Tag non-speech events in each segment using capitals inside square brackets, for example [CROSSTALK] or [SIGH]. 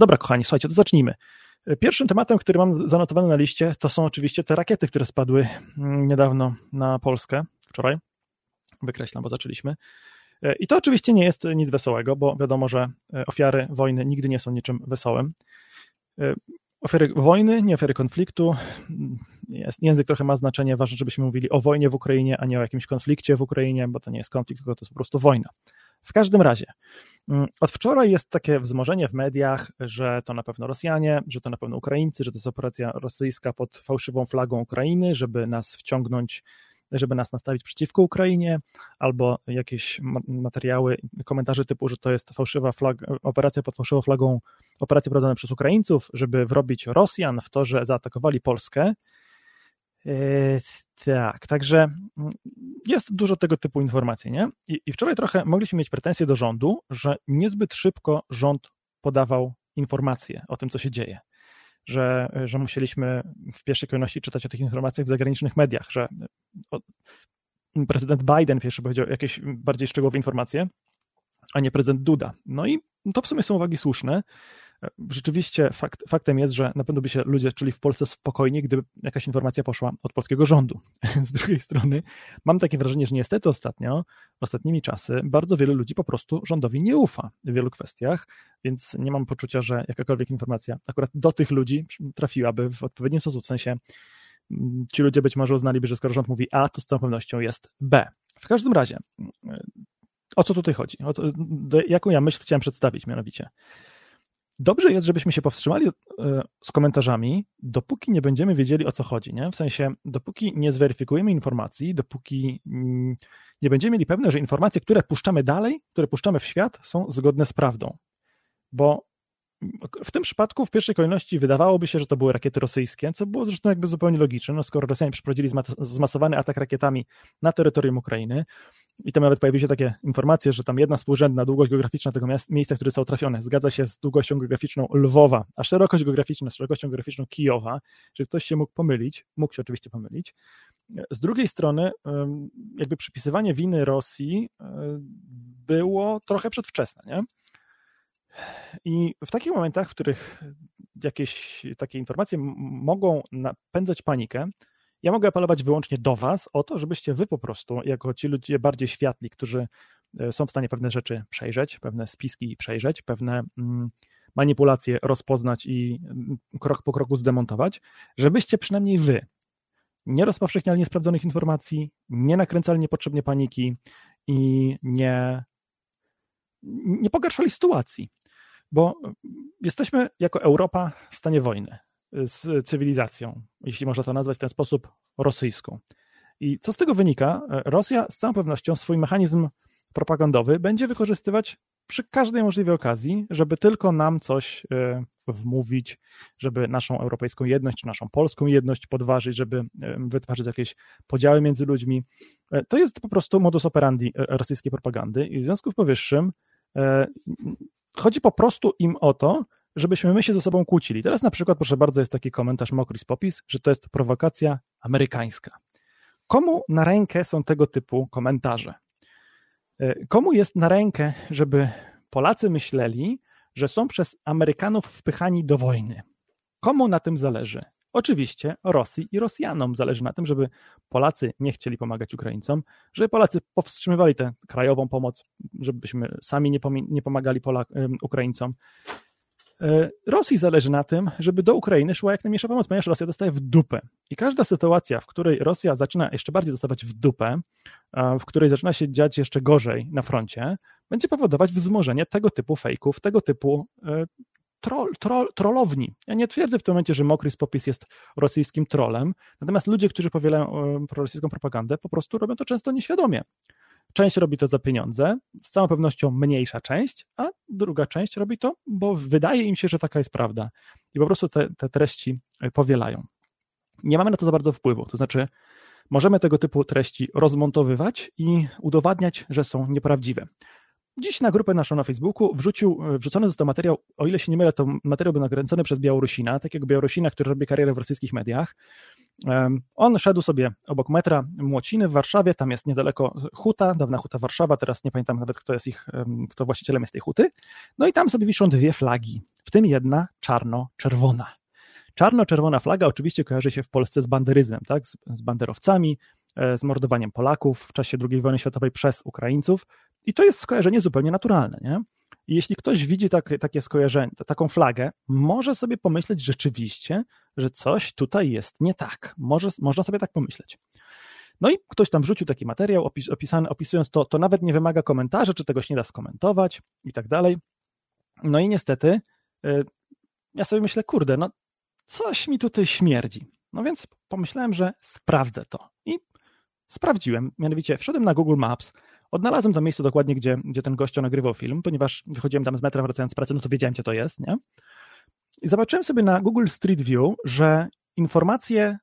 Dobra, kochani, słuchajcie, to zacznijmy. Pierwszym tematem, który mam zanotowany na liście, to są oczywiście te rakiety, które spadły mm, niedawno na Polskę, wczoraj. Wykreślam, bo zaczęliśmy. I to oczywiście nie jest nic wesołego, bo wiadomo, że ofiary wojny nigdy nie są niczym wesołym. Ofiary wojny, nie ofiary konfliktu. Jest, język trochę ma znaczenie, ważne, żebyśmy mówili o wojnie w Ukrainie, a nie o jakimś konflikcie w Ukrainie, bo to nie jest konflikt, tylko to jest po prostu wojna. W każdym razie, mm, od wczoraj jest takie wzmożenie w mediach, że to na pewno Rosjanie, że to na pewno Ukraińcy, że to jest operacja rosyjska pod fałszywą flagą Ukrainy, żeby nas wciągnąć, żeby nas nastawić przeciwko Ukrainie, albo jakieś materiały, komentarze typu, że to jest fałszywa flag, operacja pod fałszywą flagą, operacja prowadzona przez Ukraińców, żeby wrobić Rosjan w to, że zaatakowali Polskę. Tak, także mm, jest dużo tego typu informacji, nie? I, I, wczoraj trochę mogliśmy mieć pretensje do rządu, że niezbyt szybko rząd podawał informacje o tym, co się dzieje. Że, że musieliśmy w pierwszej kolejności czytać o tych informacjach w zagranicznych mediach, że prezydent Biden pierwszy powiedział jakieś bardziej szczegółowe informacje, a nie prezydent Duda. No i to w sumie są uwagi słuszne, Rzeczywiście fakt, faktem jest, że na pewno by się ludzie czuli w Polsce spokojnie, gdyby jakaś informacja poszła od polskiego rządu. [LAUGHS] Z drugiej strony mam takie wrażenie, że niestety ostatnio, ostatnimi czasy, bardzo wielu ludzi po prostu rządowi nie ufa w wielu kwestiach, więc nie mam poczucia, że jakakolwiek informacja akurat do tych ludzi trafiłaby w odpowiedni sposób, w sensie mm, ci ludzie być może uznaliby, że skoro rząd mówi A, to z całą pewnością jest B. W każdym razie, o co tutaj chodzi? O co, jaką ja myśl chciałem przedstawić mianowicie? Dobrze jest, żebyśmy się powstrzymali e, z komentarzami, dopóki nie będziemy wiedzieli o co chodzi. Nie? W sensie, dopóki nie zweryfikujemy informacji, dopóki mm, nie będziemy mieli pewne, że informacje, które puszczamy dalej, które puszczamy w świat, są zgodne z prawdą. Bo w tym przypadku w pierwszej kolejności wydawałoby się, że to były rakiety rosyjskie, co było zresztą jakby zupełnie logiczne, no skoro Rosjanie przeprowadzili zmasowany atak rakietami na terytorium Ukrainy i tam nawet pojawiły się takie informacje, że tam jedna współrzędna długość geograficzna tego miejsca, które są trafione, zgadza się z długością geograficzną Lwowa, a szerokość geograficzna z szerokością geograficzną Kijowa, że ktoś się mógł pomylić, mógł się oczywiście pomylić. Z drugiej strony jakby przypisywanie winy Rosji było trochę przedwczesne, nie? I w takich momentach, w których jakieś takie informacje mogą napędzać panikę, ja mogę apelować wyłącznie do Was o to, żebyście Wy po prostu, jako ci ludzie bardziej światli, którzy e, są w stanie pewne rzeczy przejrzeć, pewne spiski przejrzeć, pewne mm, manipulacje rozpoznać i mm, krok po kroku zdemontować, żebyście przynajmniej Wy nie rozpowszechniali niesprawdzonych informacji, nie nakręcali niepotrzebnie paniki i nie, nie pogarszali sytuacji bo jesteśmy jako Europa w stanie wojny z cywilizacją, jeśli można to nazwać w ten sposób, rosyjską. I co z tego wynika? Rosja z całą pewnością swój mechanizm propagandowy będzie wykorzystywać przy każdej możliwej okazji, żeby tylko nam coś e, wmówić, żeby naszą europejską jedność, naszą polską jedność podważyć, żeby e, wytwarzać jakieś podziały między ludźmi. E, to jest po prostu modus operandi rosyjskiej propagandy i w związku z powyższym Chodzi po prostu im o to, żebyśmy my się ze sobą kłócili. Teraz na przykład, proszę bardzo, jest taki komentarz Mokris Popis, że to jest prowokacja amerykańska. Komu na rękę są tego typu komentarze? E, komu jest na rękę, żeby Polacy myśleli, że są przez Amerykanów wpychani do wojny? Komu na tym zależy? Oczywiście Rosji i Rosjanom zależy na tym, żeby Polacy nie chcieli pomagać Ukraińcom, żeby Polacy powstrzymywali tę krajową pomoc, żebyśmy sami nie, nie pomagali Ukraińcom. E, Rosji zależy na tym, żeby do Ukrainy szła jak najmniejsza pomoc, ponieważ Rosja dostaje w dupę. I każda sytuacja, w której Rosja zaczyna jeszcze bardziej dostawać w dupę, w której zaczyna się dziać jeszcze gorzej na froncie, będzie powodować wzmożenie tego typu fejków, tego typu e, troll, troll, trollowni. Ja nie twierdzę w tym momencie, że Mokry Popis jest rosyjskim trollem, natomiast ludzie, którzy powielają e, prorosyjską propagandę, po prostu robią to często nieświadomie. Część robi to za pieniądze, z całą pewnością mniejsza część, a druga część robi to, bo wydaje im się, że taka jest prawda. I po prostu te, te treści e, powielają. Nie mamy na to za bardzo wpływu, to znaczy możemy tego typu treści rozmontowywać i udowadniać, że są nieprawdziwe. Dziś na grupę naszą na Facebooku wrzucił, e, wrzucony został materiał, o ile się nie mylę, to materiał był nakręcony przez Białorusina, takiego Białorusina, który robi karierę w rosyjskich mediach. On szedł sobie obok metra Młociny w Warszawie, tam jest niedaleko huta, dawna huta Warszawa, teraz nie pamiętam nawet kto jest ich, kto właścicielem jest tej huty. No i tam sobie wiszą dwie flagi. w tym jedna czarno-czerwona. Czarno-czerwona flaga oczywiście kojarzy się w Polsce z banderyzmem, tak? z, z banderowcami, z mordowaniem Polaków w czasie II wojny światowej przez Ukraińców i to jest skojarzenie zupełnie naturalne. Nie? I jeśli ktoś widzi tak, takie skojarzenie, taką flagę, może sobie pomyśleć rzeczywiście, że coś tutaj jest nie tak. Może, można sobie tak pomyśleć. No i ktoś tam wrzucił taki materiał opis, opisany, opisując to, to nawet nie wymaga komentarza, czy tegoś nie da skomentować i tak dalej. No i niestety y, ja sobie myślę, kurde, no coś mi tutaj śmierdzi. No więc pomyślałem, że sprawdzę to. I sprawdziłem, mianowicie wszedłem na Google Maps, odnalazłem to miejsce dokładnie, gdzie, gdzie ten gościu nagrywał film, ponieważ wychodziłem tam z metra wracając z pracy, no to wiedziałem, gdzie to jest, nie? I zobaczyłem sobie na Google Street View, że informacje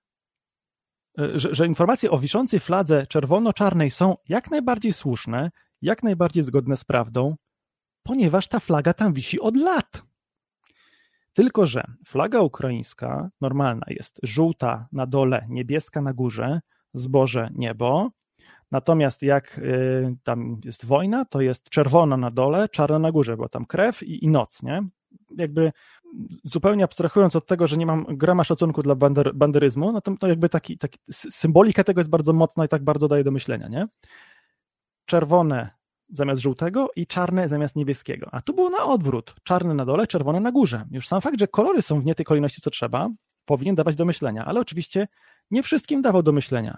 E, że, że informacje o wiszącej fladze czerwono-czarnej są jak najbardziej słuszne, jak najbardziej zgodne z prawdą, ponieważ ta flaga tam wisi od lat. Tylko, że flaga ukraińska normalna jest żółta na dole, niebieska na górze, zboże, niebo. Natomiast jak y, tam jest wojna, to jest czerwona na dole, czarna na górze, bo tam krew i, i noc, nie? Jakby zupełnie abstrahując od tego, że nie mam grama szacunku dla bander, banderyzmu, no to, to jakby taki, taki, symbolika tego jest bardzo mocna i tak bardzo daje do myślenia, nie? Czerwone zamiast żółtego i czarne zamiast niebieskiego. A tu było na odwrót. Czarne na dole, czerwone na górze. Już sam fakt, że kolory są w nie tej kolejności, co trzeba, powinien dawać do myślenia, ale oczywiście nie wszystkim dawał do myślenia.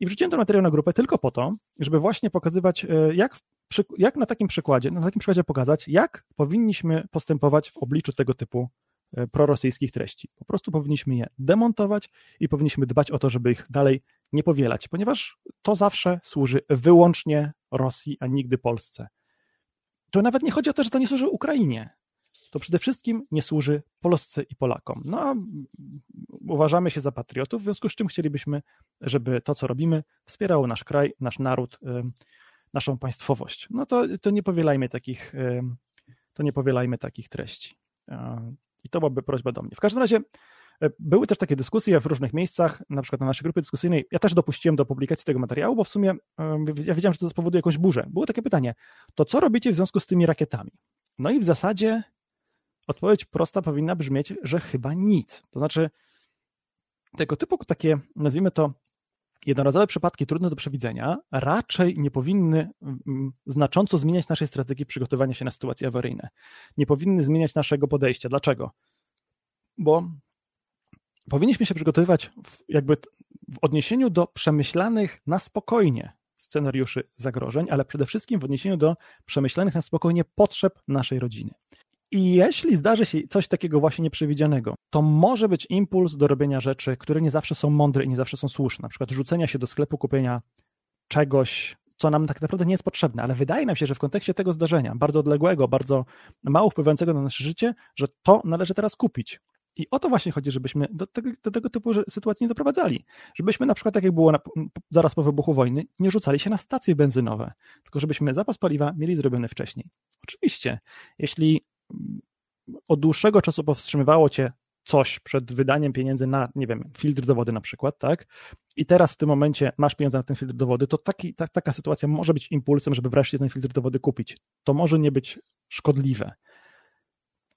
I wrzuciłem ten materiał na grupę tylko po to, żeby właśnie pokazywać, e, jak jak na takim przykładzie, na takim przykładzie pokazać, jak powinniśmy postępować w obliczu tego typu e, prorosyjskich treści. Po prostu powinniśmy je demontować i powinniśmy dbać o to, żeby ich dalej nie powielać, ponieważ to zawsze służy wyłącznie Rosji, a nigdy Polsce. To nawet nie chodzi o to, że to nie służy Ukrainie. To przede wszystkim nie służy Polsce i Polakom. No a uważamy się za patriotów, w związku z czym chcielibyśmy, żeby to, co robimy, wspierało nasz kraj, nasz naród, naszą państwowość. No to, to nie powielajmy takich, to nie powielajmy takich treści. I to byłaby prośba do mnie. W każdym razie były też takie dyskusje w różnych miejscach, na przykład na naszej grupie dyskusyjnej. Ja też dopuściłem do publikacji tego materiału, bo w sumie ja wiedziałem, że to spowoduje jakąś burzę. Było takie pytanie, to co robicie w związku z tymi rakietami? No i w zasadzie odpowiedź prosta powinna brzmieć, że chyba nic. To znaczy, tego typu takie, nazwijmy to, jednorazowe przypadki trudne do przewidzenia raczej nie powinny mm, znacząco zmieniać naszej strategii przygotowania się na sytuacje awaryjne. Nie powinny zmieniać naszego podejścia. Dlaczego? Bo powinniśmy się przygotowywać w, jakby w odniesieniu do przemyślanych na spokojnie scenariuszy zagrożeń, ale przede wszystkim w odniesieniu do przemyślanych na spokojnie potrzeb naszej rodziny. I jeśli zdarzy się coś takiego właśnie nieprzewidzianego, to może być impuls do robienia rzeczy, które nie zawsze są mądre i nie zawsze są słuszne. Na przykład rzucenia się do sklepu, kupienia czegoś, co nam tak naprawdę nie jest potrzebne, ale wydaje nam się, że w kontekście tego zdarzenia, bardzo odległego, bardzo mało wpływającego na nasze życie, że to należy teraz kupić. I o to właśnie chodzi, żebyśmy do tego, do tego typu sytuacji nie doprowadzali. Żebyśmy na przykład, tak jak było na, zaraz po wybuchu wojny, nie rzucali się na stacje benzynowe, tylko żebyśmy zapas paliwa mieli zrobiony wcześniej. Oczywiście, jeśli od dłuższego czasu powstrzymywało cię coś przed wydaniem pieniędzy na, nie wiem, filtr do wody na przykład, tak? I teraz w tym momencie masz pieniądze na ten filtr do wody, to taki, ta, taka sytuacja może być impulsem, żeby wreszcie ten filtr do wody kupić. To może nie być szkodliwe.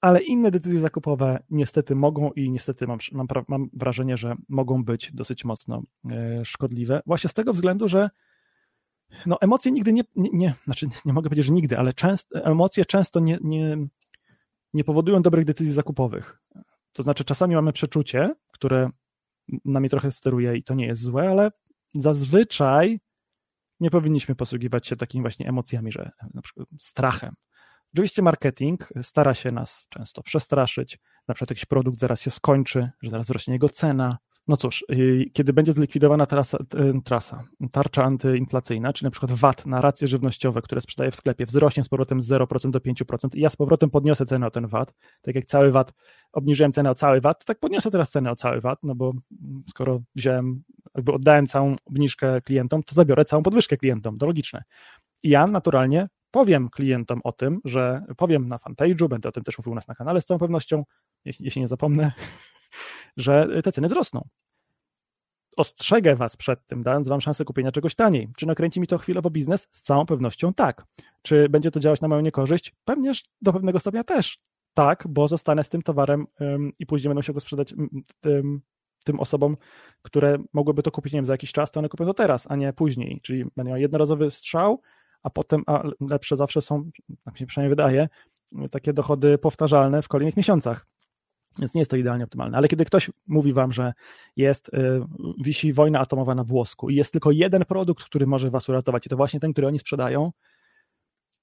Ale inne decyzje zakupowe niestety mogą i niestety mam, mam, mam wrażenie, że mogą być dosyć mocno e, szkodliwe. Właśnie z tego względu, że no, emocje nigdy nie, nie, nie, znaczy nie mogę powiedzieć, że nigdy, ale często, emocje często nie, nie, nie powodują dobrych decyzji zakupowych. To znaczy, czasami mamy przeczucie, które nami trochę steruje i to nie jest złe, ale zazwyczaj nie powinniśmy posługiwać się takimi właśnie emocjami, że na przykład strachem. Oczywiście marketing stara się nas często przestraszyć, na przykład jakiś produkt zaraz się skończy, że zaraz rośnie jego cena, no cóż, y, kiedy będzie zlikwidowana trasa, trasa, tarcza antyinflacyjna, czyli na przykład VAT na racje żywnościowe, które sprzedaje w sklepie, wzrośnie z powrotem z 0% do 5% i ja z powrotem podniosę cenę o ten VAT, tak jak cały VAT, obniżyłem cenę o cały VAT, tak podniosę teraz cenę o cały VAT, no bo skoro wziąłem, jakby oddałem całą obniżkę klientom, to zabiorę całą podwyżkę klientom, to logiczne. I ja naturalnie powiem klientom o tym, że powiem na fanpage'u, będę o tym też mówił u nas na kanale z całą pewnością, jeśli nie zapomnę, że te ceny wzrosną. Ostrzegę Was przed tym, dając Wam szansę kupienia czegoś taniej. Czy nakręci mi to chwilowo biznes? Z całą pewnością tak. Czy będzie to działać na moją niekorzyść? Pewnie do pewnego stopnia też. tak, bo zostanę z tym towarem i później będą się go sprzedać tym, tym osobom, które mogłyby to kupić, nie wiem, za jakiś czas, to one kupią to teraz, a nie później. Czyli będą jednorazowy strzał, a potem, a lepsze zawsze są, tak mi się przynajmniej wydaje, takie dochody powtarzalne w kolejnych miesiącach. Więc nie jest to idealnie optymalne. Ale kiedy ktoś mówi wam, że jest, y, wisi wojna atomowa na włosku i jest tylko jeden produkt, który może was uratować, i to właśnie ten, który oni sprzedają,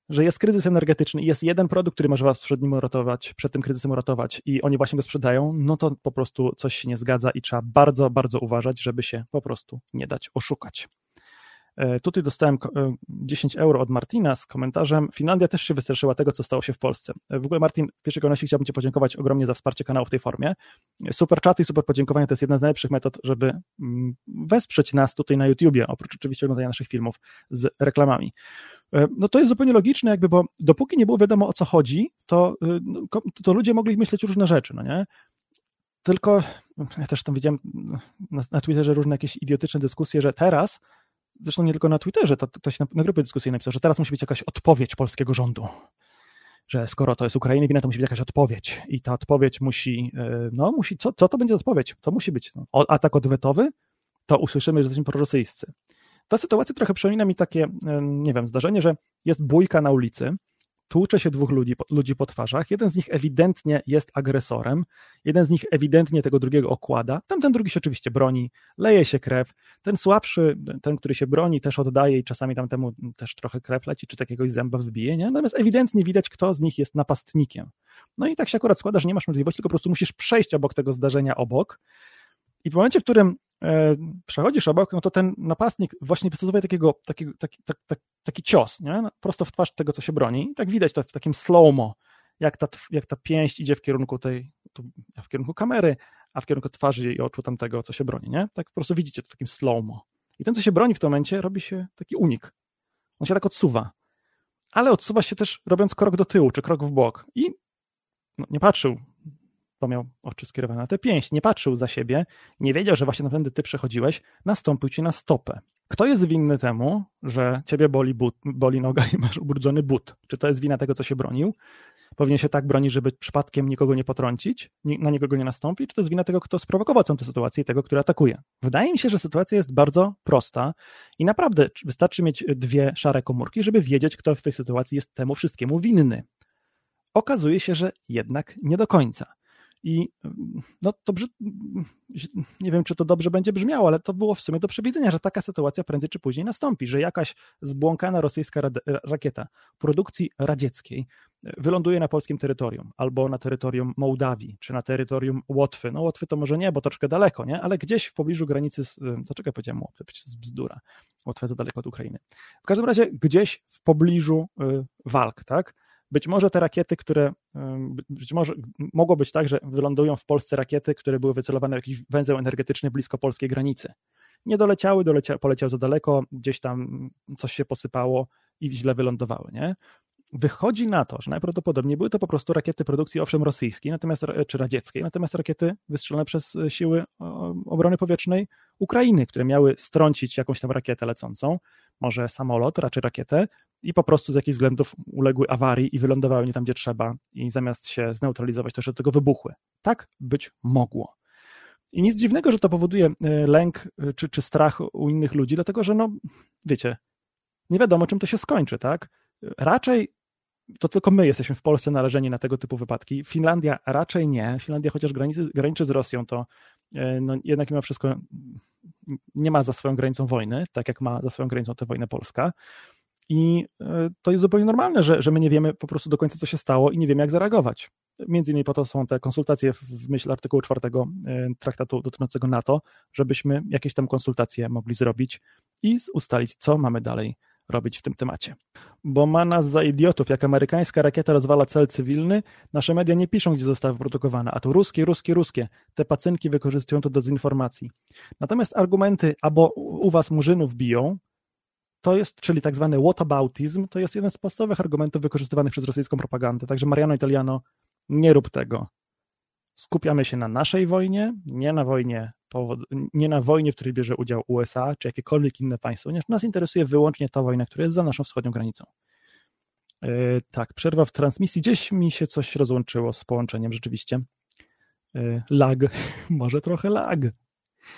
że jest kryzys energetyczny i jest jeden produkt, który może was przed nim uratować, przed tym kryzysem uratować i oni właśnie go sprzedają, no to po prostu coś się nie zgadza i trzeba bardzo, bardzo uważać, żeby się po prostu nie dać oszukać. E, tutaj dostałem 10 e, euro od Martina z komentarzem. Finlandia też się wystraszyła tego, co stało się w Polsce. E, w ogóle, Martin, w pierwszej kolejności chciałbym Ci podziękować ogromnie za wsparcie kanału w tej formie. Super czaty i super podziękowania to jest jedna z najlepszych metod, żeby mm, wesprzeć nas tutaj na YouTubie, oprócz oczywiście oglądania naszych filmów z reklamami. No to jest zupełnie logiczne, jakby, bo dopóki nie było wiadomo o co chodzi, to, no, to ludzie mogli myśleć różne rzeczy, no nie? Tylko ja też tam widziałem na, na Twitterze różne jakieś idiotyczne dyskusje, że teraz zresztą nie tylko na Twitterze, to ktoś na, na grupie dyskusyjnej napisał, że teraz musi być jakaś odpowiedź polskiego rządu. Że skoro to jest Ukrainy wina, to musi być jakaś odpowiedź. I ta odpowiedź musi, e, no musi, co, co to będzie odpowiedź? To musi być no, atak odwetowy, to usłyszymy, że jesteśmy prorosyjscy. Ta sytuacja trochę przypomina mi takie, nie wiem, zdarzenie, że jest bójka na ulicy, tłucze się dwóch ludzi, ludzi po twarzach, jeden z nich ewidentnie jest agresorem, jeden z nich ewidentnie tego drugiego okłada, tamten drugi się oczywiście broni, leje się krew, ten słabszy, ten, który się broni, też oddaje i czasami tamtemu też trochę krew leci, czy takiegoś zęba wbije, nie? natomiast ewidentnie widać, kto z nich jest napastnikiem. No i tak się akurat składa, że nie masz możliwości, tylko po prostu musisz przejść obok tego zdarzenia obok i w momencie, w którym przechodzisz obok, no to ten napastnik właśnie wystosowuje takiego, takiego, taki, tak, tak, taki cios, nie? No, prosto w twarz tego, co się broni. I tak widać to w takim slow-mo, jak ta, jak ta pięść idzie w kierunku tej, w kierunku kamery, a w kierunku twarzy i oczu tamtego, co się broni, nie? Tak po prostu widzicie to w takim slow-mo. I ten, co się broni w tym momencie, robi się taki unik. On się tak odsuwa. Ale odsuwa się też robiąc krok do tyłu, czy krok w bok. I no, nie patrzył bo miał oczy skierowane na tę pięść, nie patrzył za siebie, nie wiedział, że właśnie tamtędy ty przechodziłeś, nastąpił ci na stopę. Kto jest winny temu, że ciebie boli, but, boli noga i masz ubrudzony but? Czy to jest wina tego, co się bronił? Powinien się tak bronić, żeby przypadkiem nikogo nie potrącić, na nikogo nie nastąpić, czy to jest wina tego, kto sprowokował tę sytuację i tego, który atakuje? Wydaje mi się, że sytuacja jest bardzo prosta i naprawdę wystarczy mieć dwie szare komórki, żeby wiedzieć, kto w tej sytuacji jest temu wszystkiemu winny. Okazuje się, że jednak nie do końca. I no to nie wiem, czy to dobrze będzie brzmiało, ale to było w sumie do przewidzenia, że taka sytuacja prędzej czy później nastąpi, że jakaś zbłąkana rosyjska rakieta produkcji radzieckiej e, wyląduje na polskim terytorium, albo na terytorium Mołdawii, czy na terytorium Łotwy. No Łotwy to może nie, bo troszkę daleko, nie? Ale gdzieś w pobliżu granicy, z, e, to czekaj, powiedziałem Łotwy, przecież bzdura. Łotwa za daleko od Ukrainy. W każdym razie gdzieś w pobliżu e, walk, tak? Być może te rakiety, które, być może mogło być tak, że wylądują w Polsce rakiety, które były wycelowane w jakiś węzeł energetyczny blisko polskiej granicy. Nie doleciały, dolecia, poleciał za daleko, gdzieś tam coś się posypało i źle wylądowały, nie? Wychodzi na to, że najprawdopodobniej były to po prostu rakiety produkcji owszem rosyjskiej, natomiast, czy radzieckiej, natomiast rakiety wystrzelone przez siły obrony powietrznej Ukrainy, które miały strącić jakąś tam rakietę lecącą, może samolot, raczej rakietę, i po prostu z jakichś względów uległy awarii i wylądowały nie tam, gdzie trzeba, i zamiast się zneutralizować, jeszcze do tego wybuchły. Tak być mogło. I nic dziwnego, że to powoduje e, lęk e, czy, czy strach u innych ludzi, dlatego że, no, wiecie, nie wiadomo, czym to się skończy, tak? Raczej to tylko my jesteśmy w Polsce narażeni na tego typu wypadki. Finlandia raczej nie. Finlandia chociaż granicy, graniczy z Rosją, to e, no, jednak mimo wszystko nie ma za swoją granicą wojny, tak jak ma za swoją granicą tę wojnę Polska. I e, to jest zupełnie normalne, że, że my nie wiemy po prostu do końca, co się stało i nie wiemy, jak zareagować. Między innymi po to są te konsultacje w myśl artykułu 4 e, traktatu dotyczącego NATO, żebyśmy jakieś tam konsultacje mogli zrobić i ustalić, co mamy dalej robić w tym temacie. Bo ma nas za idiotów, jak amerykańska rakieta rozwala cel cywilny, nasze media nie piszą, gdzie została wyprodukowana, a tu ruskie, ruskie, ruskie. Te pacynki wykorzystują to do dezinformacji. Natomiast argumenty, albo u was murzynów biją, to jest, czyli tak zwany whataboutism, to jest jeden z podstawowych argumentów wykorzystywanych przez rosyjską propagandę. Także Mariano Italiano, nie rób tego. Skupiamy się na naszej wojnie, nie na wojnie, nie na wojnie, w której bierze udział USA czy jakiekolwiek inne państwo. Nas interesuje wyłącznie ta wojna, która jest za naszą wschodnią granicą. Yy, tak, przerwa w transmisji. Gdzieś mi się coś rozłączyło z połączeniem rzeczywiście. Yy, lag, [LAUGHS] może trochę lag.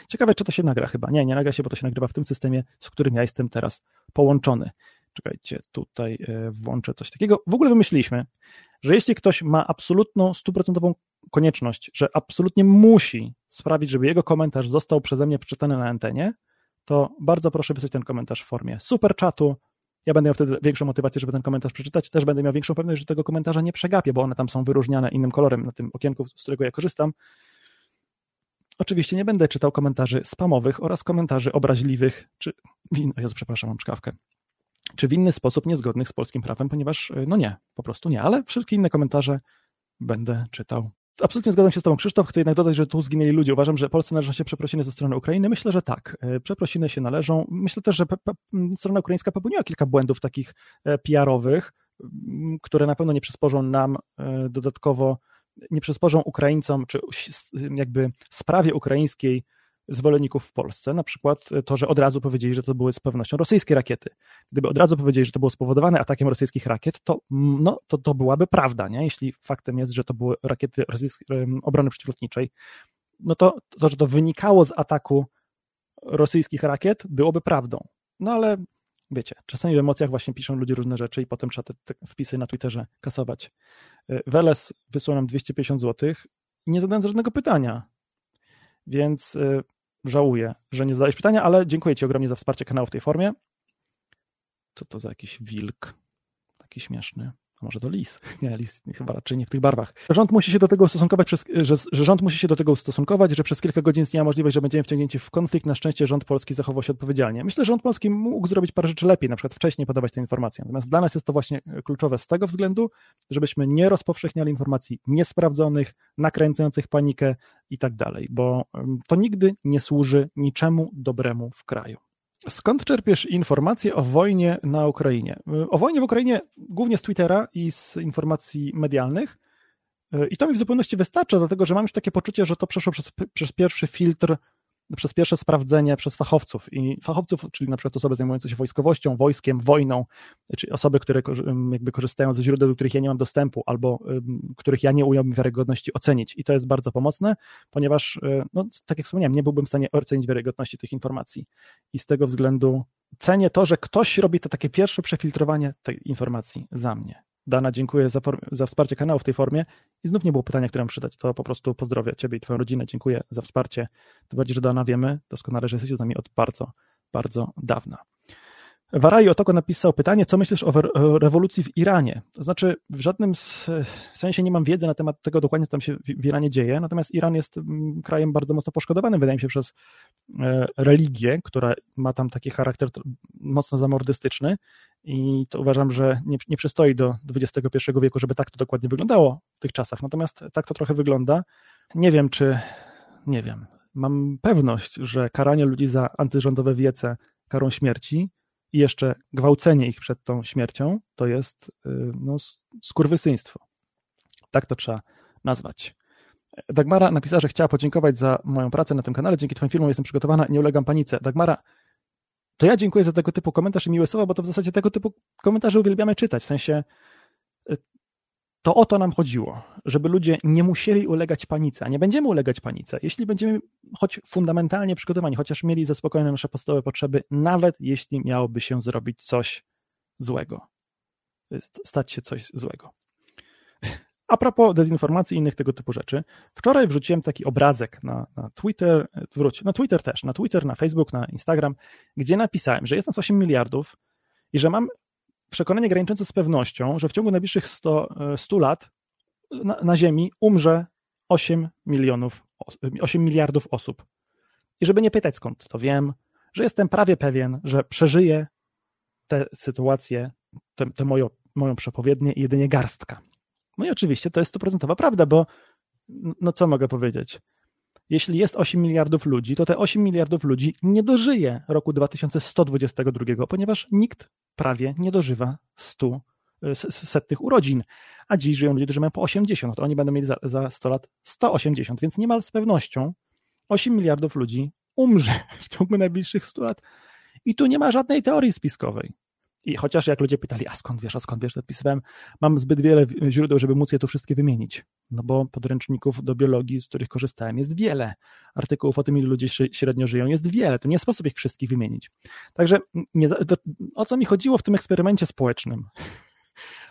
Ciekawe, czy to się nagra chyba. Nie, nie nagra się, bo to się nagrywa w tym systemie, z którym ja jestem teraz połączony. Czekajcie, tutaj yy, włączę coś takiego. W ogóle wymyśliliśmy, że jeśli ktoś ma absolutną, stuprocentową konieczność, że absolutnie musi sprawić, żeby jego komentarz został przeze mnie przeczytany na antenie, to bardzo proszę wysłać ten komentarz w formie super czatu. Ja będę miał wtedy większą motywację, żeby ten komentarz przeczytać. Też będę miał większą pewność, że tego komentarza nie przegapię, bo one tam są wyróżniane innym kolorem na tym okienku, z którego ja korzystam. Oczywiście nie będę czytał komentarzy spamowych oraz komentarzy obraźliwych, czy. O Jezu, przepraszam, mam czkawkę. Czy w inny sposób niezgodnych z polskim prawem, ponieważ no nie, po prostu nie, ale wszelkie inne komentarze będę czytał. Absolutnie zgadzam się z Tobą, Krzysztof. Chcę jednak dodać, że tu zginęli ludzie. Uważam, że Polsce należą się przeprosiny ze strony Ukrainy. Myślę, że tak. E, przeprosiny się należą. Myślę też, że strona ukraińska popełniła kilka błędów takich e, PR-owych, które na pewno nie przysporzą nam e, dodatkowo, nie przysporzą Ukraińcom, czy jakby sprawie ukraińskiej zwolenników w Polsce, na przykład to, że od razu powiedzieli, że to były z pewnością rosyjskie rakiety. Gdyby od razu powiedzieli, że to było spowodowane atakiem rosyjskich rakiet, to, no, to, to byłaby prawda, nie? jeśli faktem jest, że to były rakiety obrony przeciwlotniczej, no to, to, że to wynikało z ataku rosyjskich rakiet, byłoby prawdą. No ale wiecie, czasami w emocjach właśnie piszą ludzie różne rzeczy i potem trzeba te, te wpisy na Twitterze kasować. Weles wysłał nam 250 zł nie zadając żadnego pytania. Więc y, żałuję, że nie zadałeś pytania, ale dziękuję Ci ogromnie za wsparcie kanału w tej formie. Co to za jakiś wilk? Taki śmieszny. A może to lis? [LAUGHS] Nie, lis chyba raczej nie w tych barwach. Rząd musi się do tego ustosunkować, przez, że, że rząd musi się do tego ustosunkować, że przez kilka godzin istniała możliwość, że będziemy wciągnięci w konflikt. Na szczęście rząd polski zachował się odpowiedzialnie. Myślę, że rząd polski mógł zrobić parę rzeczy lepiej, na przykład wcześniej podawać te informacje. Natomiast dla nas jest to właśnie kluczowe z tego względu, żebyśmy nie rozpowszechniali informacji niesprawdzonych, nakręcających panikę i tak dalej, bo to nigdy nie służy niczemu dobremu w kraju. Skąd czerpiesz informacje o wojnie na Ukrainie? O wojnie w Ukrainie głównie z Twittera i z informacji medialnych. I to mi w zupełności wystarcza, dlatego że mam już takie poczucie, że to przeszło przez, przez pierwszy filtr przez pierwsze sprawdzenie przez fachowców i fachowców, czyli na przykład osoby zajmujące się wojskowością, wojskiem, wojną, czy osoby, które jakby korzystają ze źródeł, do których ja nie mam dostępu albo których ja nie umiałbym wiarygodności ocenić i to jest bardzo pomocne, ponieważ y, no, tak jak wspomniałem, nie byłbym w stanie ocenić wiarygodności tych informacji i z tego względu cenię to, że ktoś robi to takie pierwsze przefiltrowanie tej informacji za mnie. Dana, dziękuję za, za, wsparcie kanału w tej formie. I znów nie było pytania, które mam przydać. To po prostu pozdrowię Ciebie i Twoją rodzinę. Dziękuję za wsparcie. Tym bardziej, że Dana wiemy doskonale, że jesteście z nami od bardzo, bardzo dawna. Waraj Otoko napisał pytanie, co myślisz o rewolucji w Iranie? To znaczy, w żadnym sensie nie mam wiedzy na temat tego dokładnie, co tam się w Iranie dzieje, natomiast Iran jest mm, krajem bardzo mocno poszkodowanym, wydaje mi się, przez e, religię, która ma tam taki charakter mocno zamordystyczny i to uważam, że nie, nie przystoi do XXI wieku, żeby tak to dokładnie wyglądało w tych czasach. Natomiast tak to trochę wygląda. Nie wiem, czy, nie wiem, mam pewność, że karanie ludzi za antyrządowe wiece karą śmierci i jeszcze gwałcenie ich przed tą śmiercią to jest y, no, skurwysyństwo. Tak to trzeba nazwać. Dagmara napisała, że chciała podziękować za moją pracę na tym kanale. Dzięki Twoim filmom jestem przygotowana i nie ulegam panice. Dagmara, to ja dziękuję za tego typu komentarz i miłe słowa, bo to w zasadzie tego typu komentarze uwielbiamy czytać. W sensie y, to o to nam chodziło, żeby ludzie nie musieli ulegać panice, a nie będziemy ulegać panice, jeśli będziemy choć fundamentalnie przygotowani, chociaż mieli zaspokojone nasze podstawowe potrzeby, nawet jeśli miałoby się zrobić coś złego, stać się coś złego. A propos dezinformacji i innych tego typu rzeczy, wczoraj wrzuciłem taki obrazek na, na Twitter, wróć, na Twitter też, na Twitter, na Facebook, na Instagram, gdzie napisałem, że jest nas 8 miliardów i że mam przekonanie graniczące z pewnością, że w ciągu najbliższych 100, 100 e, lat na, na Ziemi umrze 8 milionów, 8 miliardów osób. I żeby nie pytać skąd to wiem, że jestem prawie pewien, że przeżyje tę sytuację, tę moją, moją przepowiednię jedynie garstka. No i oczywiście to jest stuprocentowa prawda, bo no co mogę powiedzieć? Jeśli jest 8 miliardów ludzi, to te 8 miliardów ludzi nie dożyje roku 2122, ponieważ nikt prawie nie dożywa 100 setnych urodzin, a dziś żyją ludzie, którzy mają po 80, to oni będą mieli za, za 100 lat 180, więc niemal z pewnością 8 miliardów ludzi umrze [LAUGHS] w ciągu najbliższych 100 lat. I tu nie ma żadnej teorii spiskowej. I chociaż jak ludzie pytali, a skąd wiesz, a skąd wiesz, to odpisywałem, mam zbyt wiele źródeł, żeby móc je tu wszystkie wymienić. No bo podręczników do biologii, z których korzystałem, jest wiele. Artykułów o tym, ile ludzie średnio żyją, jest wiele. To nie sposób ich wszystkich wymienić. Także nie, to, o co mi chodziło w tym eksperymencie społecznym? [LAUGHS]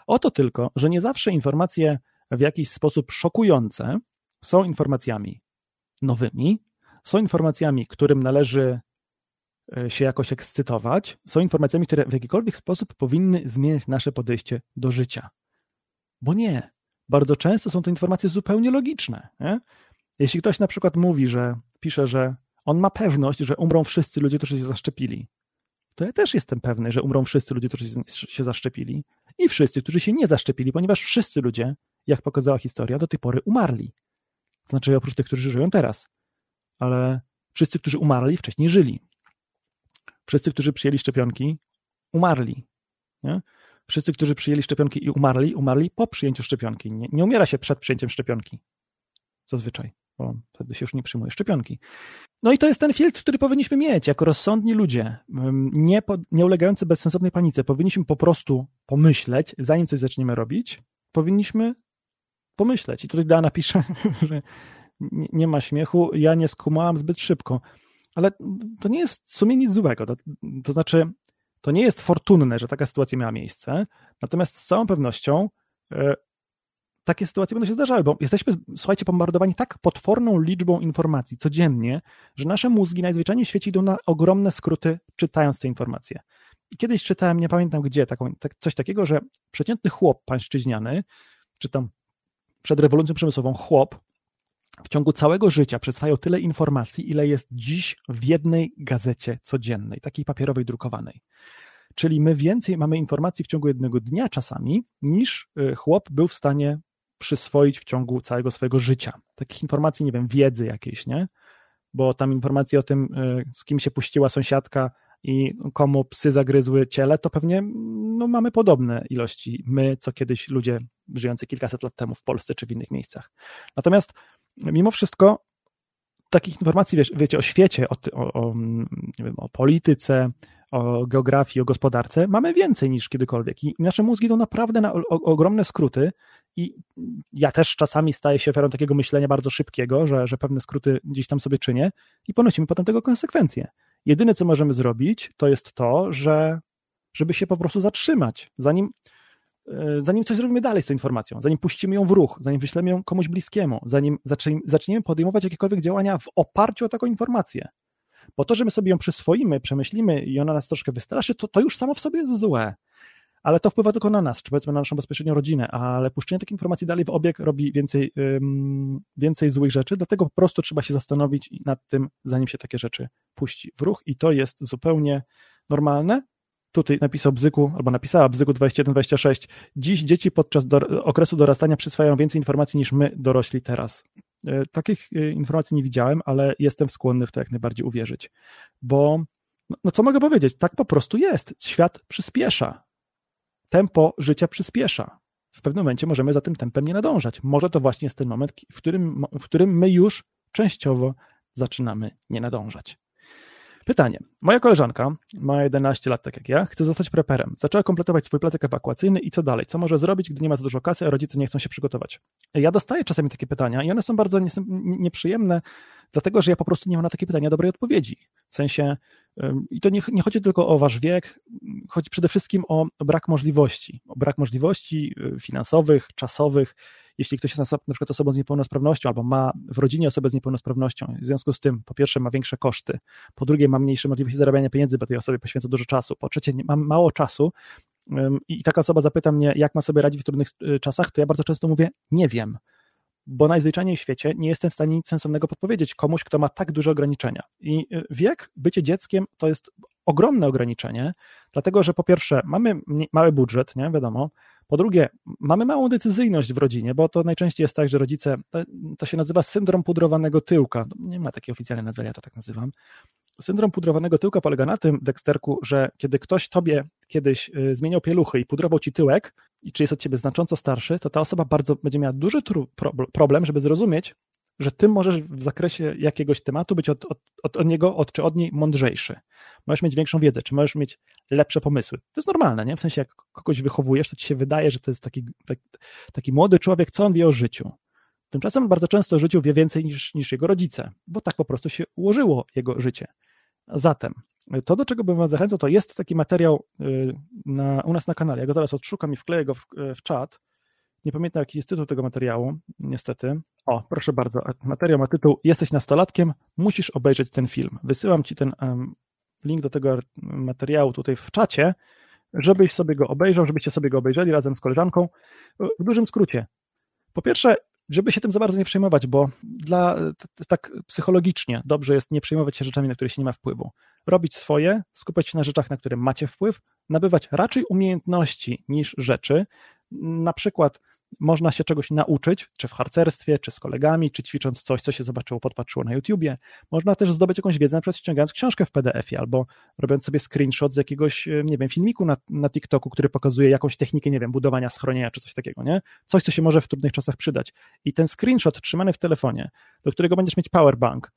O to tylko, że nie zawsze informacje w jakiś sposób szokujące są informacjami nowymi, są informacjami, którym należy się jakoś ekscytować, są informacjami, które w jakikolwiek sposób powinny zmieniać nasze podejście do życia. Bo nie. Bardzo często są to informacje zupełnie logiczne. Nie? Jeśli ktoś na przykład mówi, że pisze, że on ma pewność, że umrą wszyscy ludzie, którzy się zaszczepili, to ja też jestem pewny, że umrą wszyscy ludzie, którzy się zaszczepili i wszyscy, którzy się nie zaszczepili, ponieważ wszyscy ludzie, jak pokazała historia, do tej pory umarli. To znaczy oprócz tych, którzy żyją teraz. Ale wszyscy, którzy umarli, wcześniej żyli. Wszyscy, którzy przyjęli szczepionki, umarli. Nie? Wszyscy, którzy przyjęli szczepionki i umarli, umarli po przyjęciu szczepionki. Nie, nie umiera się przed przyjęciem szczepionki. Zazwyczaj, bo wtedy się już nie przyjmuje szczepionki. No i to jest ten filtr, który powinniśmy mieć jako rozsądni ludzie, nie, po, nie ulegający bezsensownej panice. Powinniśmy po prostu pomyśleć, zanim coś zaczniemy robić, powinniśmy pomyśleć. I tutaj Dana pisze, [LAUGHS] że nie, ma śmiechu, ja nie skumałam zbyt szybko. Ale to nie jest w sumie nic złego. To, to znaczy, to nie jest fortunne, że taka sytuacja miała miejsce, natomiast z całą pewnością e, takie sytuacje będą się zdarzały, bo jesteśmy, słuchajcie, bombardowani tak potworną liczbą informacji codziennie, że nasze mózgi najzwyczajniej w świecie idą na ogromne skróty, czytając te informacje. I kiedyś czytałem, nie pamiętam gdzie, taką, tak, coś takiego, że przeciętny chłop pańszczyźniany, czy tam przed rewolucją przemysłową chłop, w ciągu całego życia przyswajał tyle informacji, ile jest dziś w jednej gazecie codziennej, takiej papierowej, drukowanej. Czyli my więcej mamy informacji w ciągu jednego dnia czasami, niż y, chłop był w stanie przyswoić w ciągu całego swojego życia. Takich informacji, nie wiem, wiedzy jakiejś, nie? Bo tam informacje o tym, y, z kim się puściła sąsiadka i komu psy zagryzły ciele, to pewnie no, mamy podobne ilości my, co kiedyś ludzie żyjący kilkaset lat temu w Polsce czy w innych miejscach. Natomiast mimo wszystko takich informacji, wiecie, o świecie, o, o, o, nie wiem, o polityce, o geografii, o gospodarce, mamy więcej niż kiedykolwiek. I nasze mózgi to naprawdę na ogromne skróty. I ja też czasami staję się ofiarą takiego myślenia bardzo szybkiego, że, że pewne skróty gdzieś tam sobie czynię i ponosimy potem tego konsekwencje. Jedyne, co możemy zrobić, to jest to, że żeby się po prostu zatrzymać, zanim zanim coś zrobimy dalej z tą informacją, zanim puścimy ją w ruch, zanim wyślemy ją komuś bliskiemu, zanim zaczniemy podejmować jakiekolwiek działania w oparciu o taką informację. Bo to, że my sobie ją przyswoimy, przemyślimy i ona nas troszkę wystraszy, to, to już samo w sobie jest złe. Ale to wpływa tylko na nas, czy powiedzmy na naszą bezpośrednią rodzinę, ale puszczenie takiej informacji dalej w obieg robi więcej, um, więcej złych rzeczy, dlatego po prostu trzeba się zastanowić nad tym, zanim się takie rzeczy puści w ruch i to jest zupełnie normalne, tutaj napisał Bzyku, albo napisała Bzyku 2126. Dziś dzieci podczas do, okresu dorastania przyswajają więcej informacji niż my, dorośli teraz. E, takich e, informacji nie widziałem, ale jestem skłonny w to jak najbardziej uwierzyć. Bo, no, no co mogę powiedzieć? Tak po prostu jest. Świat przyspiesza. Tempo życia przyspiesza. W pewnym momencie możemy za tym tempem nie nadążać. Może to właśnie jest ten moment, w którym, w którym my już częściowo zaczynamy nie nadążać. Pytanie. Moja koleżanka ma 11 lat, tak jak ja, chce zostać preperem. Zaczęła kompletować swój placek ewakuacyjny i co dalej? Co może zrobić, gdy nie ma za dużo kasy, a rodzice nie chcą się przygotować? Ja dostaję czasami takie pytania i one są bardzo nieprzyjemne, dlatego że ja po prostu nie mam na takie pytania dobrej odpowiedzi. W sensie, i to nie, nie chodzi tylko o wasz wiek, chodzi przede wszystkim o brak możliwości. O brak możliwości y, finansowych, czasowych, jeśli ktoś jest na przykład osobą z niepełnosprawnością albo ma w rodzinie osobę z niepełnosprawnością, w związku z tym po pierwsze ma większe koszty, po drugie ma mniejsze możliwości zarabiania pieniędzy, bo tej osobie poświęca dużo czasu, po trzecie mam mało czasu i taka osoba zapyta mnie, jak ma sobie radzić w trudnych y, czasach, to ja bardzo często mówię, nie wiem, bo najzwyczajniej w świecie nie jestem w stanie nic sensownego podpowiedzieć komuś, kto ma tak duże ograniczenia. I y, wiek, bycie dzieckiem to jest ogromne ograniczenie, dlatego że po pierwsze mamy mały budżet, nie wiadomo, po drugie, mamy małą decyzyjność w rodzinie, bo to najczęściej jest tak, że rodzice, to, to się nazywa syndrom pudrowanego tyłka. Nie ma takiej oficjalnej nazwy, ja to tak nazywam. Syndrom pudrowanego tyłka polega na tym, Dexterku, że kiedy ktoś tobie kiedyś y, zmieniał pieluchy i pudrował ci tyłek, i czy jest od ciebie znacząco starszy, to ta osoba bardzo będzie miała duży problem, żeby zrozumieć, że ty możesz w zakresie jakiegoś tematu być od, od, od niego od, czy od niej mądrzejszy. Możesz mieć większą wiedzę, czy możesz mieć lepsze pomysły. To jest normalne, nie? W sensie, jak kogoś wychowujesz, to ci się wydaje, że to jest taki, taki, taki młody człowiek, co on wie o życiu. Tymczasem bardzo często o życiu wie więcej niż, niż jego rodzice, bo tak po prostu się ułożyło jego życie. Zatem, to do czego bym Was zachęcał, to jest taki materiał y, na, u nas na kanale. Ja go zaraz odszukam i wkleję go w, w czat. Nie pamiętam, jaki jest tytuł tego materiału, niestety. O, proszę bardzo, materiał ma tytuł Jesteś nastolatkiem, musisz obejrzeć ten film. Wysyłam Ci ten um, link do tego materiału tutaj w czacie, żebyś sobie go obejrzał, żebyście sobie go obejrzeli razem z koleżanką. W dużym skrócie. Po pierwsze, żeby się tym za bardzo nie przejmować, bo dla, tak psychologicznie dobrze jest nie przejmować się rzeczami, na które się nie ma wpływu. Robić swoje, skupiać się na rzeczach, na które macie wpływ, nabywać raczej umiejętności niż rzeczy. Na przykład można się czegoś nauczyć, czy w harcerstwie, czy z kolegami, czy ćwicząc coś, co się zobaczyło, podpatrzyło na YouTubie. Można też zdobyć jakąś wiedzę, na przykład ściągając książkę w PDF-ie, albo robiąc sobie screenshot z jakiegoś, e, nie wiem, filmiku na, na TikToku, który pokazuje jakąś technikę, nie wiem, budowania schronienia, czy coś takiego, nie? Coś, co się może w trudnych czasach przydać. I ten screenshot trzymany w telefonie, do którego będziesz mieć powerbank,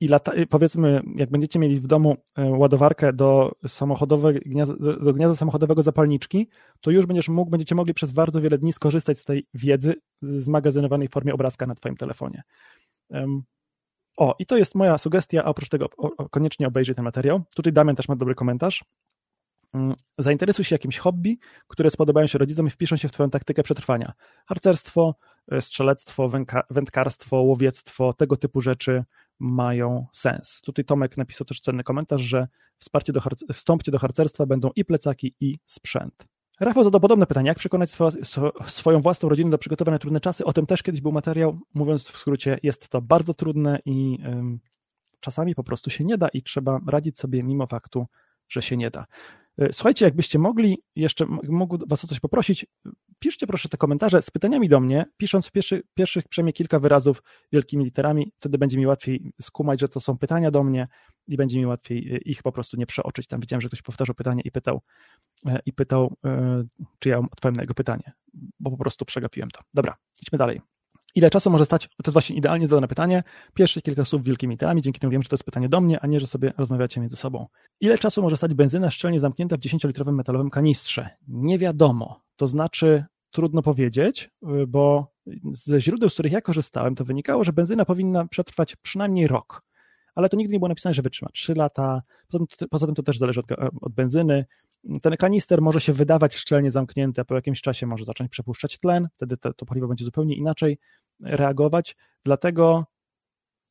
i lata, powiedzmy, jak będziecie mieli w domu e, ładowarkę do, samochodowego, do gniazda samochodowego zapalniczki, to już będziesz mógł, będziecie mogli przez bardzo wiele dni skorzystać z tej wiedzy zmagazynowanej w formie obrazka na Twoim telefonie. O, i to jest moja sugestia, a oprócz tego koniecznie obejrzyj ten materiał. Tutaj Damian też ma dobry komentarz. Mm, zainteresuj się jakimś hobby, które spodobają się rodzicom i wpiszą się w Twoją taktykę przetrwania. Harcerstwo, e, strzelectwo, wędkarstwo, łowiectwo, tego typu rzeczy mają sens. Tutaj Tomek napisał też cenny komentarz, że wsparcie do wstąpcie do harcerstwa będą i plecaki, i sprzęt. Rafał zadał podobne pytanie, jak przekonać swo, swoją własną rodzinę do przygotowania na trudne czasy. O tym też kiedyś był materiał. Mówiąc w skrócie, jest to bardzo trudne i ym, czasami po prostu się nie da i trzeba radzić sobie mimo faktu, że się nie da. E, słuchajcie, jakbyście mogli, jeszcze mógł Was o coś poprosić, piszcie proszę te komentarze z pytaniami do mnie, pisząc w pierwszy, pierwszych przynajmniej kilka wyrazów wielkimi literami, wtedy będzie mi łatwiej skumać, że to są pytania do mnie i będzie mi łatwiej e, ich po prostu nie przeoczyć. Tam widziałem, że ktoś powtarzał pytanie i pytał, e, i pytał, czy ja odpowiem na jego pytanie, bo po prostu przegapiłem to. Dobra, idźmy dalej. Ile czasu może stać? To jest właśnie idealnie zadane pytanie. Pierwsze kilka słów wielkimi literami, dzięki temu wiem, że to jest pytanie do mnie, a nie, że sobie rozmawiacie między sobą. Ile czasu może stać benzyna szczelnie zamknięta w 10-litrowym metalowym kanistrze? Nie wiadomo. To znaczy, trudno powiedzieć, bo ze źródeł, z których ja korzystałem, to wynikało, że benzyna powinna przetrwać przynajmniej rok. Ale to nigdy nie było napisane, że wytrzyma 3 lata. Poza tym, to też zależy od, od benzyny. Ten kanister może się wydawać szczelnie zamknięty, a po jakimś czasie może zacząć przepuszczać tlen, wtedy to, to paliwo będzie zupełnie inaczej reagować. Dlatego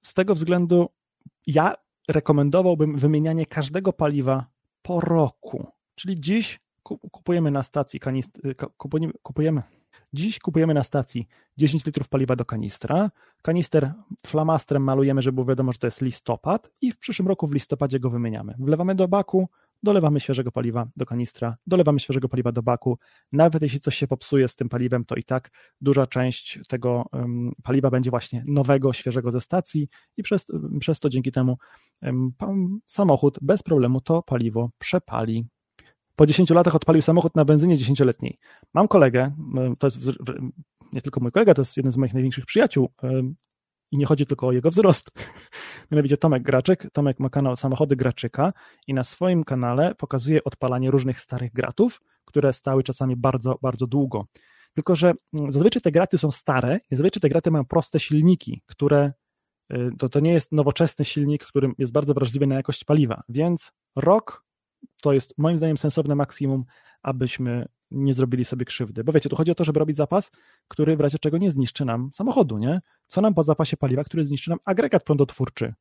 z tego względu ja rekomendowałbym wymienianie każdego paliwa po roku. Czyli dziś kupujemy na stacji kanistr, kupujemy, kupujemy, dziś kupujemy na stacji 10 litrów paliwa do kanistra. Kanister flamastrem malujemy, żeby było wiadomo, że to jest listopad i w przyszłym roku w listopadzie go wymieniamy. Wlewamy do baku, dolewamy świeżego paliwa do kanistra, dolewamy świeżego paliwa do baku. Nawet jeśli coś się popsuje z tym paliwem, to i tak duża część tego paliwa będzie właśnie nowego, świeżego ze stacji i przez, przez to dzięki temu samochód bez problemu to paliwo przepali. Po 10 latach odpalił samochód na benzynie 10-letniej. Mam kolegę, to jest nie tylko mój kolega, to jest jeden z moich największych przyjaciół, i nie chodzi tylko o jego wzrost. [LAUGHS] Mianowicie Tomek Graczyk. Tomek ma kanał Samochody Graczyka i na swoim kanale pokazuje odpalanie różnych starych gratów, które stały czasami bardzo, bardzo długo. Tylko, że mm, zazwyczaj te graty są stare i zazwyczaj te graty mają proste silniki, które y, to, to nie jest nowoczesny silnik, który jest bardzo wrażliwy na jakość paliwa, więc rok to jest moim zdaniem sensowne maksimum, abyśmy nie zrobili sobie krzywdy. Bo wiecie, tu chodzi o to, żeby robić zapas, który w razie czego nie zniszczy nam samochodu, nie? Co nam po zapasie paliwa, który zniszczy nam agregat prądotwórczy?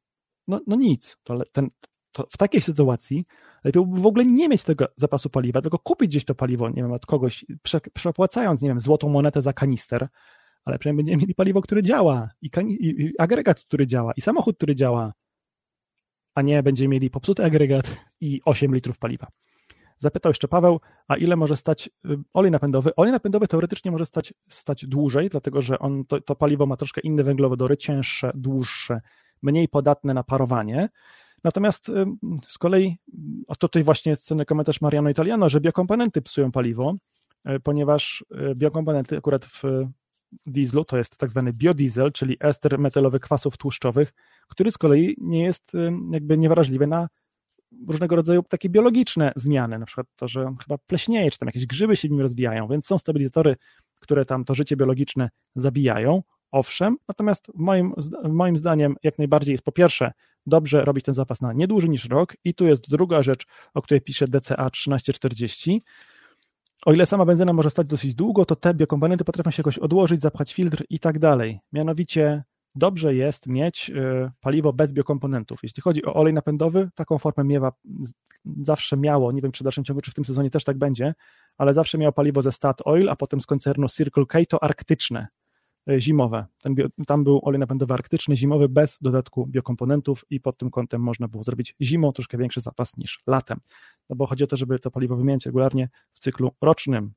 No, no nic. To, ten, to w takiej sytuacji lepiej byłoby w ogóle nie mieć tego zapasu paliwa, tylko kupić gdzieś to paliwo, nie wiem, od kogoś, prze, przepłacając, nie wiem, złotą monetę za kanister, ale przynajmniej będziemy mieli paliwo, które działa i, i, agregat, który działa i samochód, który działa, a nie będziemy mieli popsuty agregat i 8 litrów paliwa. Zapytał jeszcze Paweł, a ile może stać y, olej napędowy? Olej napędowy teoretycznie może stać, stać dłużej, dlatego że on, to, to paliwo ma troszkę inne węglowodory, cięższe, dłuższe, mniej podatne na parowanie. Natomiast y, z kolei, a tutaj właśnie jest cenny komentarz Mariano Italiano, że biokomponenty psują paliwo, y, ponieważ biokomponenty akurat w dieslu to jest tak zwany biodiesel, czyli ester metylowy kwasów tłuszczowych, który z kolei nie jest jakby niewrażliwy na różnego rodzaju takie biologiczne zmiany, na przykład to, że chyba pleśnieje, czy tam jakieś grzyby się w nim rozwijają, więc są stabilizatory, które tam to życie biologiczne zabijają, owszem, natomiast moim, moim zdaniem jak najbardziej jest po pierwsze dobrze robić ten zapas na nie dłużej niż rok i tu jest druga rzecz, o której pisze DCA 1340, o ile sama benzyna może stać dosyć długo, to te biokomponenty potrafią się jakoś odłożyć, zapchać filtr i tak dalej. Mianowicie dobrze jest mieć y, paliwo bez biokomponentów. Jeśli chodzi o olej napędowy, taką formę miewa, zawsze miało, nie wiem czy w dalszym ciągu, czy w tym sezonie też tak będzie, ale zawsze miało paliwo ze Stat Oil, a potem z koncernu Circle K to arktyczne, y, zimowe. Tam był olej napędowy arktyczny, zimowy, bez dodatku biokomponentów i pod tym kątem można było zrobić zimą troszkę większy zapas niż latem. No bo chodzi o to, żeby to paliwo wymieniać regularnie w cyklu rocznym.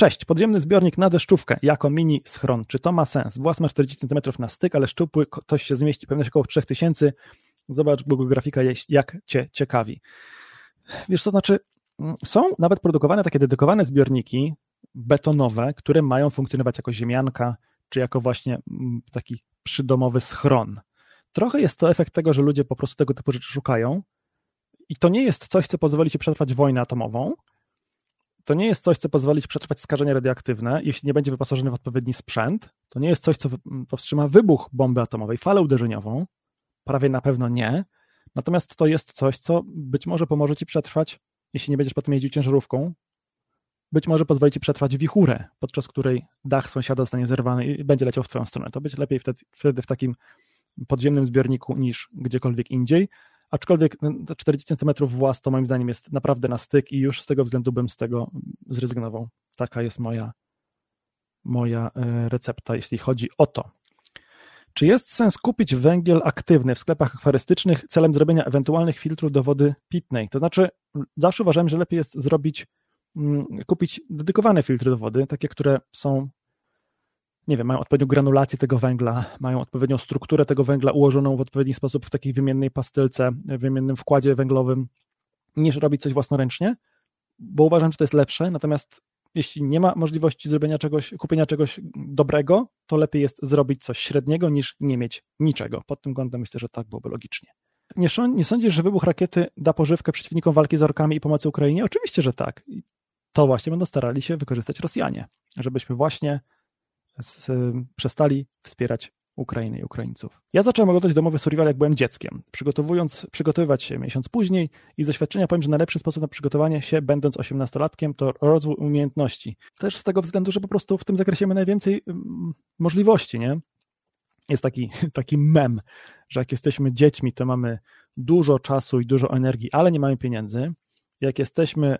Cześć, podziemny zbiornik na deszczówkę jako mini schron. Czy to ma sens? Włas ma 40 cm na styk, ale szczupły ktoś się zmieści, pewność około 3000. Zobacz Google grafika, jak Cię ciekawi. Wiesz co, znaczy mm, są nawet produkowane takie dedykowane zbiorniki betonowe, które mają funkcjonować jako ziemianka, czy jako właśnie mm, taki przydomowy schron. Trochę jest to efekt tego, że ludzie po prostu tego typu rzeczy szukają i to nie jest coś, co pozwoli ci przetrwać wojnę atomową, to nie jest coś, co pozwoli ci przetrwać skażenie radioaktywne, jeśli nie będzie wyposażony w odpowiedni sprzęt. To nie jest coś, co powstrzyma wybuch bomby atomowej, falę uderzeniową. Prawie na pewno nie. Natomiast to jest coś, co być może pomoże ci przetrwać, jeśli nie będziesz potem jeździł ciężarówką, być może pozwoli ci przetrwać wichurę, podczas której dach sąsiada zostanie zerwany i będzie leciał w twoją stronę. To być lepiej wtedy, wtedy w takim podziemnym zbiorniku niż gdziekolwiek indziej, Aczkolwiek 40 no, cm włas to moim zdaniem jest naprawdę na styk i już z tego względu bym z tego zrezygnował. Taka jest moja, moja e, recepta, jeśli chodzi o to. Czy jest sens kupić węgiel aktywny w sklepach akwarystycznych celem zrobienia ewentualnych filtrów do wody pitnej? To znaczy, zawsze uważałem, że lepiej jest zrobić, mm, kupić dedykowane filtry do wody, takie, które są nie wiem, mają odpowiednią granulację tego węgla, mają odpowiednią strukturę tego węgla ułożoną w odpowiedni sposób w takiej wymiennej pastylce, wymiennym wkładzie węglowym, niż robić coś własnoręcznie, bo uważam, że to jest lepsze. Natomiast jeśli nie ma możliwości zrobienia czegoś, kupienia czegoś dobrego, to lepiej jest zrobić coś średniego niż nie mieć niczego. Pod tym kątem myślę, że tak byłoby logicznie. Nie, nie sądzisz, że wybuch rakiety da pożywkę przeciwnikom walki z orkami i pomocy Ukrainie? Oczywiście, że tak. To właśnie będą starali się wykorzystać Rosjanie, żebyśmy właśnie z, przestali wspierać Ukrainę i Ukraińców. Ja zacząłem oglądać domowy survival, jak byłem dzieckiem, przygotowując, przygotowywać się miesiąc później i z doświadczenia powiem, że najlepszy sposób na przygotowanie się, będąc osiemnastolatkiem, to rozwój umiejętności. Też z tego względu, że po prostu w tym zakresie mamy najwięcej mm, możliwości, nie? Jest taki, [LAUGHS] taki mem, że jak jesteśmy dziećmi, to mamy dużo czasu i dużo energii, ale nie mamy pieniędzy. Jak jesteśmy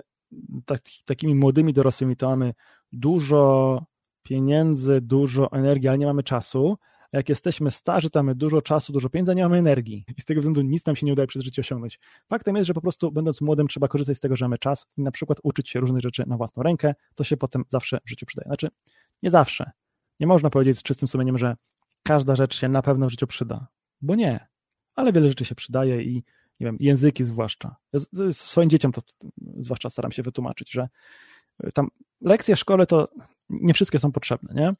tak, takimi młodymi dorosłymi, to mamy dużo pieniędzy, dużo energii, ale nie mamy czasu. A jak jesteśmy starzy, to mamy dużo czasu, dużo pieniędzy, a nie mamy energii. I z tego względu nic nam się nie udaje przez życie osiągnąć. Faktem jest, że po prostu będąc młodym trzeba korzystać z tego, że mamy czas i na przykład uczyć się różnych rzeczy na własną rękę. To się potem zawsze w życiu przydaje. Znaczy, nie zawsze. Nie można powiedzieć z czystym sumieniem, że każda rzecz się na pewno w życiu przyda. Bo nie. Ale wiele rzeczy się przydaje i nie wiem, języki zwłaszcza. Ja swoim dzieciom to zwłaszcza staram się wytłumaczyć, że tam lekcje w szkole to nie wszystkie są potrzebne, nie?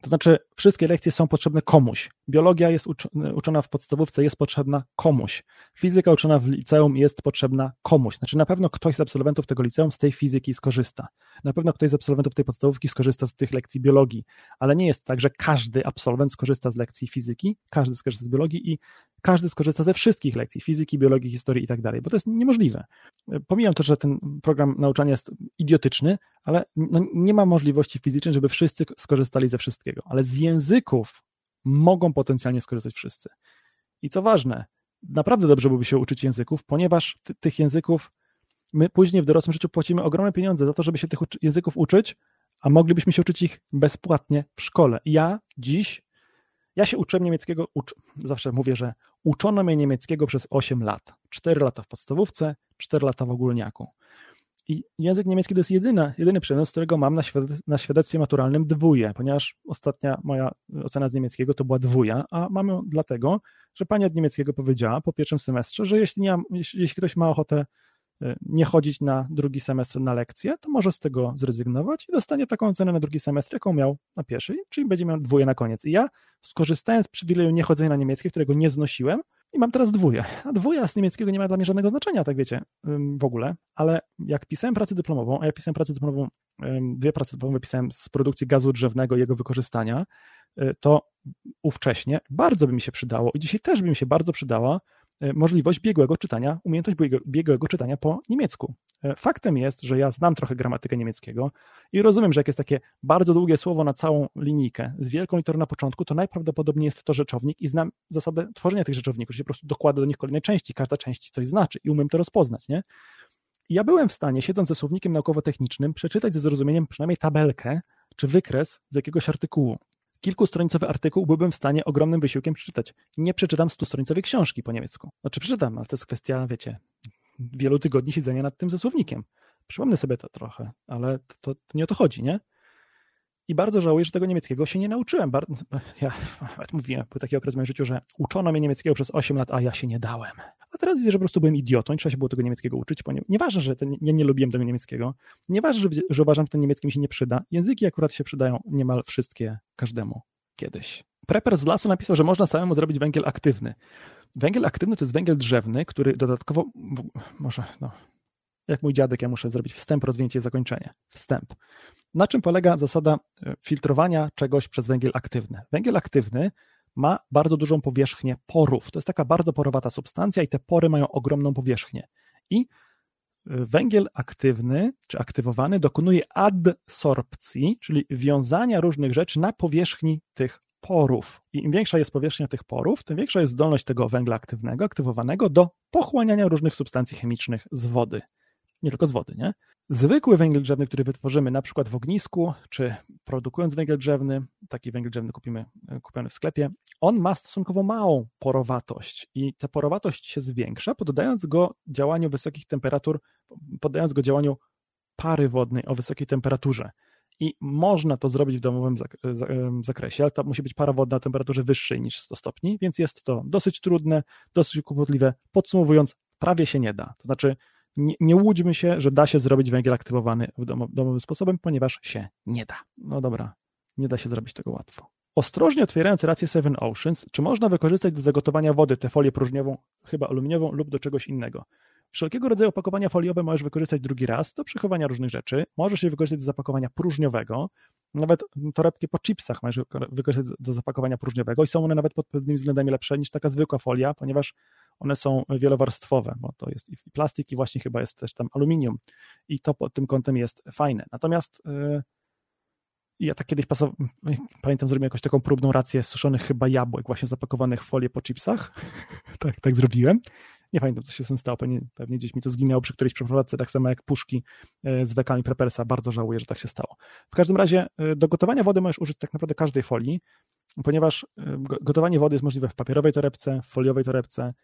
To znaczy, wszystkie lekcje są potrzebne komuś. Biologia jest uczona w podstawówce, jest potrzebna komuś. Fizyka uczona w liceum jest potrzebna komuś. Znaczy, na pewno ktoś z absolwentów tego liceum z tej fizyki skorzysta. Na pewno ktoś z absolwentów tej podstawówki skorzysta z tych lekcji biologii, ale nie jest tak, że każdy absolwent skorzysta z lekcji fizyki, każdy skorzysta z biologii i każdy skorzysta ze wszystkich lekcji fizyki, biologii, historii i tak dalej, bo to jest niemożliwe. Pomijam to, że ten program nauczania jest idiotyczny, ale no nie ma możliwości fizycznej, żeby wszyscy skorzystali ze wszystkiego, ale z języków mogą potencjalnie skorzystać wszyscy. I co ważne, naprawdę dobrze byłoby się uczyć języków, ponieważ tych języków my później w dorosłym życiu płacimy ogromne pieniądze za to, żeby się tych języków uczyć, a moglibyśmy się uczyć ich bezpłatnie w szkole. Ja dziś ja się uczyłem niemieckiego, ucz, zawsze mówię, że uczono mnie niemieckiego przez 8 lat. 4 lata w podstawówce, 4 lata w ogólniaku. I język niemiecki to jest jedyna, jedyny przedmiot, z którego mam na, na świadectwie maturalnym dwóje, ponieważ ostatnia moja ocena z niemieckiego to była dwója, a mam ją dlatego, że pani od niemieckiego powiedziała po pierwszym semestrze, że jeśli, nie, jeśli, jeśli ktoś ma ochotę nie chodzić na drugi semestr na lekcje, to może z tego zrezygnować i dostanie taką ocenę na drugi semestr, jaką miał na pierwszy, czyli będzie miał dwóje na koniec. I ja skorzystając z przywileju niechodzenia na niemieckie, którego nie znosiłem, i mam teraz dwóje. A dwója z niemieckiego nie ma dla mnie żadnego znaczenia, tak wiecie, w ogóle, ale jak pisałem pracę dyplomową, a ja pisałem pracę dyplomową, dwie prace dyplomowe pisałem z produkcji gazu drzewnego i jego wykorzystania, y, to ówcześnie bardzo by mi się przydało i dzisiaj też by mi się bardzo przydała y, możliwość biegłego czytania, umiejętność biegłego czytania po niemiecku. Y, faktem jest, że ja znam trochę gramatykę niemieckiego i rozumiem, że jak jest takie bardzo długie słowo na całą linijkę z wielką literą na początku, to najprawdopodobniej jest to rzeczownik i znam zasadę tworzenia tych rzeczowników, że się po prostu dokłada do nich kolejne części, każda część coś znaczy i umiem to rozpoznać, nie? ja byłem w stanie, siedząc ze słownikiem naukowo-technicznym, przeczytać ze zrozumieniem przynajmniej tabelkę czy wykres z jakiegoś artykułu. Kilkustronicowy artykuł byłbym w stanie ogromnym wysiłkiem przeczytać. Nie przeczytam stustronicowej książki po niemiecku. Znaczy przeczytam, ale to jest kwestia, wiecie, wielu tygodni siedzenia nad tym ze słownikiem. Przypomnę sobie to trochę, ale to, to nie o to chodzi, nie? I bardzo żałuję, że tego niemieckiego się nie nauczyłem. [LAUGHS] Ja mówiłem, był taki okres w moim życiu, że uczono mnie niemieckiego przez 8 lat, a ja się nie dałem. A teraz widzę, że po prostu byłem idiotą i trzeba się było tego niemieckiego uczyć. Ponieważ, nieważne, że ten, ja nie lubiłem tego niemieckiego, nieważne, że, że uważam, że ten niemiecki mi się nie przyda. Języki akurat się przydają niemal wszystkie każdemu kiedyś. Prepper z lasu napisał, że można samemu zrobić węgiel aktywny. Węgiel aktywny to jest węgiel drzewny, który dodatkowo, może, no, jak mój dziadek, ja muszę zrobić wstęp, rozwinięcie i zakończenie. Wstęp. Na czym polega zasada e, filtrowania czegoś przez węgiel aktywny? Węgiel aktywny ma bardzo dużą powierzchnię porów. To jest taka bardzo porowata substancja i te pory mają ogromną powierzchnię. I e, węgiel aktywny czy aktywowany dokonuje adsorpcji, czyli wiązania różnych rzeczy na powierzchni tych porów. I im większa jest powierzchnia tych porów, tym większa jest zdolność tego węgla aktywnego, aktywowanego do pochłaniania różnych substancji chemicznych z wody. Nie tylko z wody, nie? Zwykły węgiel drzewny, który wytworzymy na przykład w ognisku, czy produkując węgiel drzewny, taki węgiel drzewny kupimy, e, kupiony w sklepie, on ma stosunkowo małą porowatość i ta porowatość się zwiększa, poddając go działaniu wysokich temperatur, poddając go działaniu pary wodnej o wysokiej temperaturze. I można to zrobić w domowym zakresie, ale to musi być para wodna o temperaturze wyższej niż 100 stopni, więc jest to dosyć trudne, dosyć kłopotliwe. Podsumowując, prawie się nie da. To znaczy, nie, nie łudźmy się, że da się zrobić węgiel aktywowany w domowym sposobem, ponieważ się nie da. No dobra, nie da się zrobić tego łatwo. Ostrożnie otwierając rację Seven Oceans, czy można wykorzystać do zagotowania wody tę folię próżniową, chyba aluminiową lub do czegoś innego? Wszelkiego rodzaju opakowania foliowe możesz wykorzystać drugi raz do przechowania różnych rzeczy. Możesz je wykorzystać do zapakowania próżniowego. Nawet torebki po chipsach możesz wykorzystać do zapakowania próżniowego i są one nawet pod pewnymi względami lepsze niż taka zwykła folia, ponieważ one są wielowarstwowe, bo to jest i plastik i właśnie chyba jest też tam aluminium i to pod tym kątem jest fajne. Natomiast yy, ja tak kiedyś pasow... pamiętam, zrobiłem jakąś taką próbną rację suszonych chyba jabłek właśnie zapakowanych w folię po chipsach. [LAUGHS] tak, tak zrobiłem. Nie pamiętam, co się z tym stało. Pewnie, pewnie gdzieś mi to zginęło przy którejś przeprowadzce, tak samo jak puszki e, z wekami Prepersa. Bardzo żałuję, że tak się stało. W każdym razie e, do gotowania wody możesz użyć tak naprawdę każdej folii, ponieważ e, gotowanie wody jest możliwe w papierowej torebce, w foliowej torebce,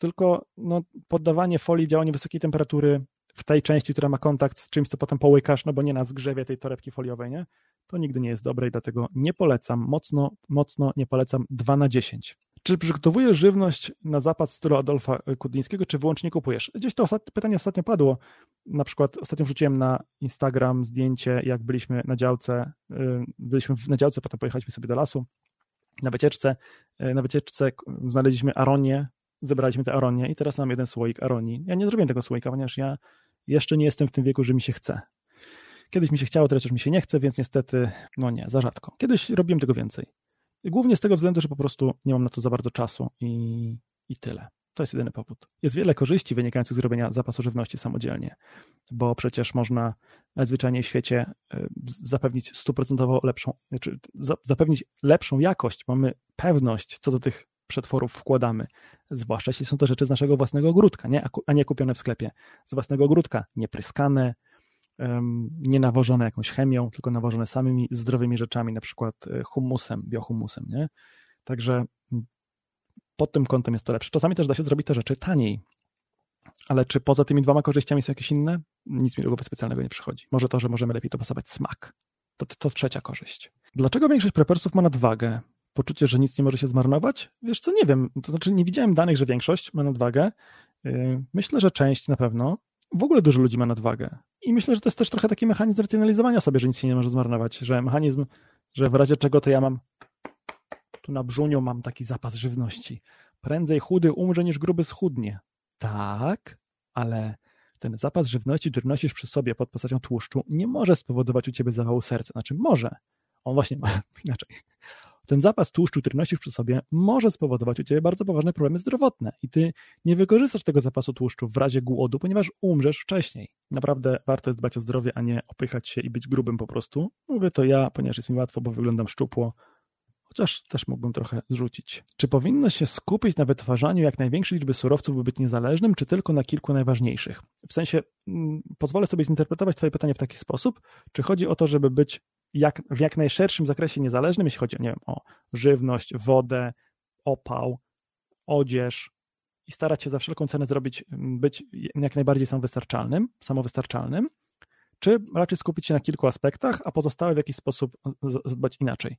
tylko no, poddawanie folii działaniu wysokiej temperatury w tej części, która ma kontakt z czymś, co potem połykasz, no bo nie na zgrzewie tej torebki foliowej, nie? To nigdy nie jest dobre i dlatego nie polecam, mocno, mocno nie polecam 2 na 10. Czy przygotowujesz żywność na zapas w stylu Adolfa Kudlińskiego, czy wyłącznie kupujesz? Gdzieś to ostat... pytanie ostatnio padło. Na przykład ostatnio wrzuciłem na Instagram zdjęcie, jak byliśmy na działce, y, byliśmy na działce, potem pojechaliśmy sobie do lasu na wycieczce. Y, na wycieczce znaleźliśmy aronię, zebraliśmy te aronie i teraz mam jeden słoik aronii. Ja nie zrobiłem tego słoika, ponieważ ja jeszcze nie jestem w tym wieku, że mi się chce. Kiedyś mi się chciało, teraz już mi się nie chce, więc niestety, no nie, za rzadko. Kiedyś robiłem tego więcej. Głównie z tego względu, że po prostu nie mam na to za bardzo czasu i, i tyle. To jest jedyny powód. Jest wiele korzyści wynikających z robienia zapasu żywności samodzielnie, bo przecież można najzwyczajniej w świecie e, zapewnić stuprocentowo lepszą, znaczy zapewnić lepszą jakość. Mamy pewność co do tych przetworów wkładamy, zwłaszcza jeśli są to rzeczy z naszego własnego ogródka, nie? a nie kupione w sklepie. Z własnego ogródka, niepryskane, nie nawożone jakąś chemią, tylko nawożone samymi zdrowymi rzeczami, na przykład e, humusem, biohumusem. Nie? Także pod tym kątem jest to lepsze. Czasami też da się zrobić te rzeczy taniej. Ale czy poza tymi dwoma korzyściami są jakieś inne? Nic mi do głowy specjalnego nie przychodzi. Może to, że możemy lepiej dopasować smak. To, to, to trzecia korzyść. Dlaczego większość prepersów ma nadwagę? Poczucie, że nic nie może się zmarnować? Wiesz co, nie wiem. To znaczy nie widziałem danych, że większość ma nadwagę. Yy, myślę, że część na pewno. W ogóle dużo ludzi ma nadwagę. I myślę, że to jest też trochę taki mechanizm racjonalizowania sobie, że nic się nie może zmarnować, że mechanizm, że w razie czego to ja mam tu na brzuniu mam taki zapas żywności. prędzej chudy umrze niż gruby schudnie. Tak, ale ten zapas żywności, który nosisz przy sobie pod postacią tłuszczu, nie może spowodować u ciebie zawału serca. Znaczy może. On właśnie ma [LAUGHS] inaczej. Ten zapas tłuszczu, który nosisz przy sobie, może spowodować u ciebie bardzo poważne problemy zdrowotne i ty nie wykorzystasz tego zapasu tłuszczu w razie głodu, ponieważ umrzesz wcześniej. Naprawdę warto jest dbać o zdrowie, a nie opychać się i być grubym po prostu. Mówię to ja, ponieważ jest mi łatwo, bo wyglądam szczupło, chociaż też mógłbym trochę zrzucić. Czy powinno się skupić na wytwarzaniu jak największej liczby surowców, by być niezależnym, czy tylko na kilku najważniejszych? W sensie, mm, pozwolę sobie zinterpretować Twoje pytanie w taki sposób, czy chodzi o to, żeby być jak, w jak najszerszym zakresie niezależnym, jeśli chodzi nie wiem, o żywność, wodę, opał, odzież i starać się za wszelką cenę zrobić, być jak najbardziej samowystarczalnym, samowystarczalnym, czy raczej skupić się na kilku aspektach, a pozostałe w jakiś sposób zadbać inaczej.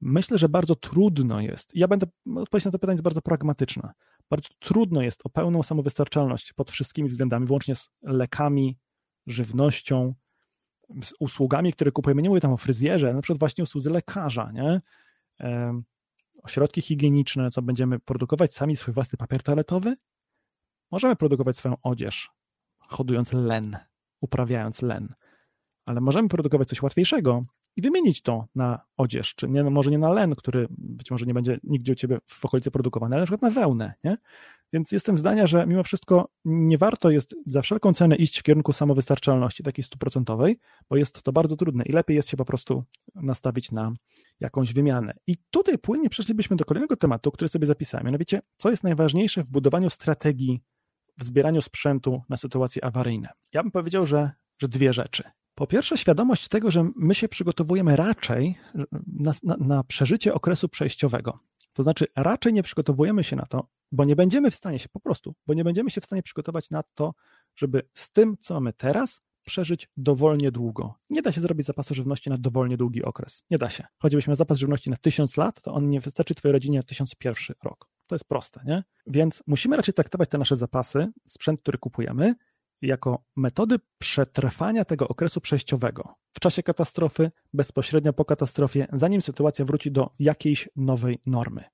Myślę, że bardzo trudno jest, ja będę, odpowiedź na to pytanie jest bardzo pragmatyczna, bardzo trudno jest o pełną samowystarczalność pod wszystkimi względami, włącznie z lekami, żywnością, z usługami, które kupujemy, nie mówię tam o fryzjerze, na przykład właśnie usłudze lekarza, nie? Ośrodki higieniczne, co będziemy produkować sami swój własny papier toaletowy? Możemy produkować swoją odzież, hodując len, uprawiając len, ale możemy produkować coś łatwiejszego, i wymienić to na odzież, czy nie, może nie na len, który być może nie będzie nigdzie u ciebie w okolicy produkowany, ale na przykład na wełnę, nie? Więc jestem zdania, że mimo wszystko nie warto jest za wszelką cenę iść w kierunku samowystarczalności takiej stuprocentowej, bo jest to bardzo trudne i lepiej jest się po prostu nastawić na jakąś wymianę. I tutaj płynnie przeszlibyśmy do kolejnego tematu, który sobie zapisałem. Mianowicie, co jest najważniejsze w budowaniu strategii w zbieraniu sprzętu na sytuacje awaryjne? Ja bym powiedział, że, że dwie rzeczy. Po pierwsze, świadomość tego, że my się przygotowujemy raczej na, na, na, przeżycie okresu przejściowego. To znaczy, raczej nie przygotowujemy się na to, bo nie będziemy w stanie się po prostu, bo nie będziemy się w stanie przygotować na to, żeby z tym, co mamy teraz, przeżyć dowolnie długo. Nie da się zrobić zapasu żywności na dowolnie długi okres. Nie da się. Choćbyśmy miał zapas żywności na tysiąc lat, to on nie wystarczy twojej rodzinie na tysiąc pierwszy rok. To jest proste, nie? Więc musimy raczej traktować te nasze zapasy, sprzęt, który kupujemy, jako metody przetrwania tego okresu przejściowego w czasie katastrofy, bezpośrednio po katastrofie, zanim sytuacja wróci do jakiejś nowej normy.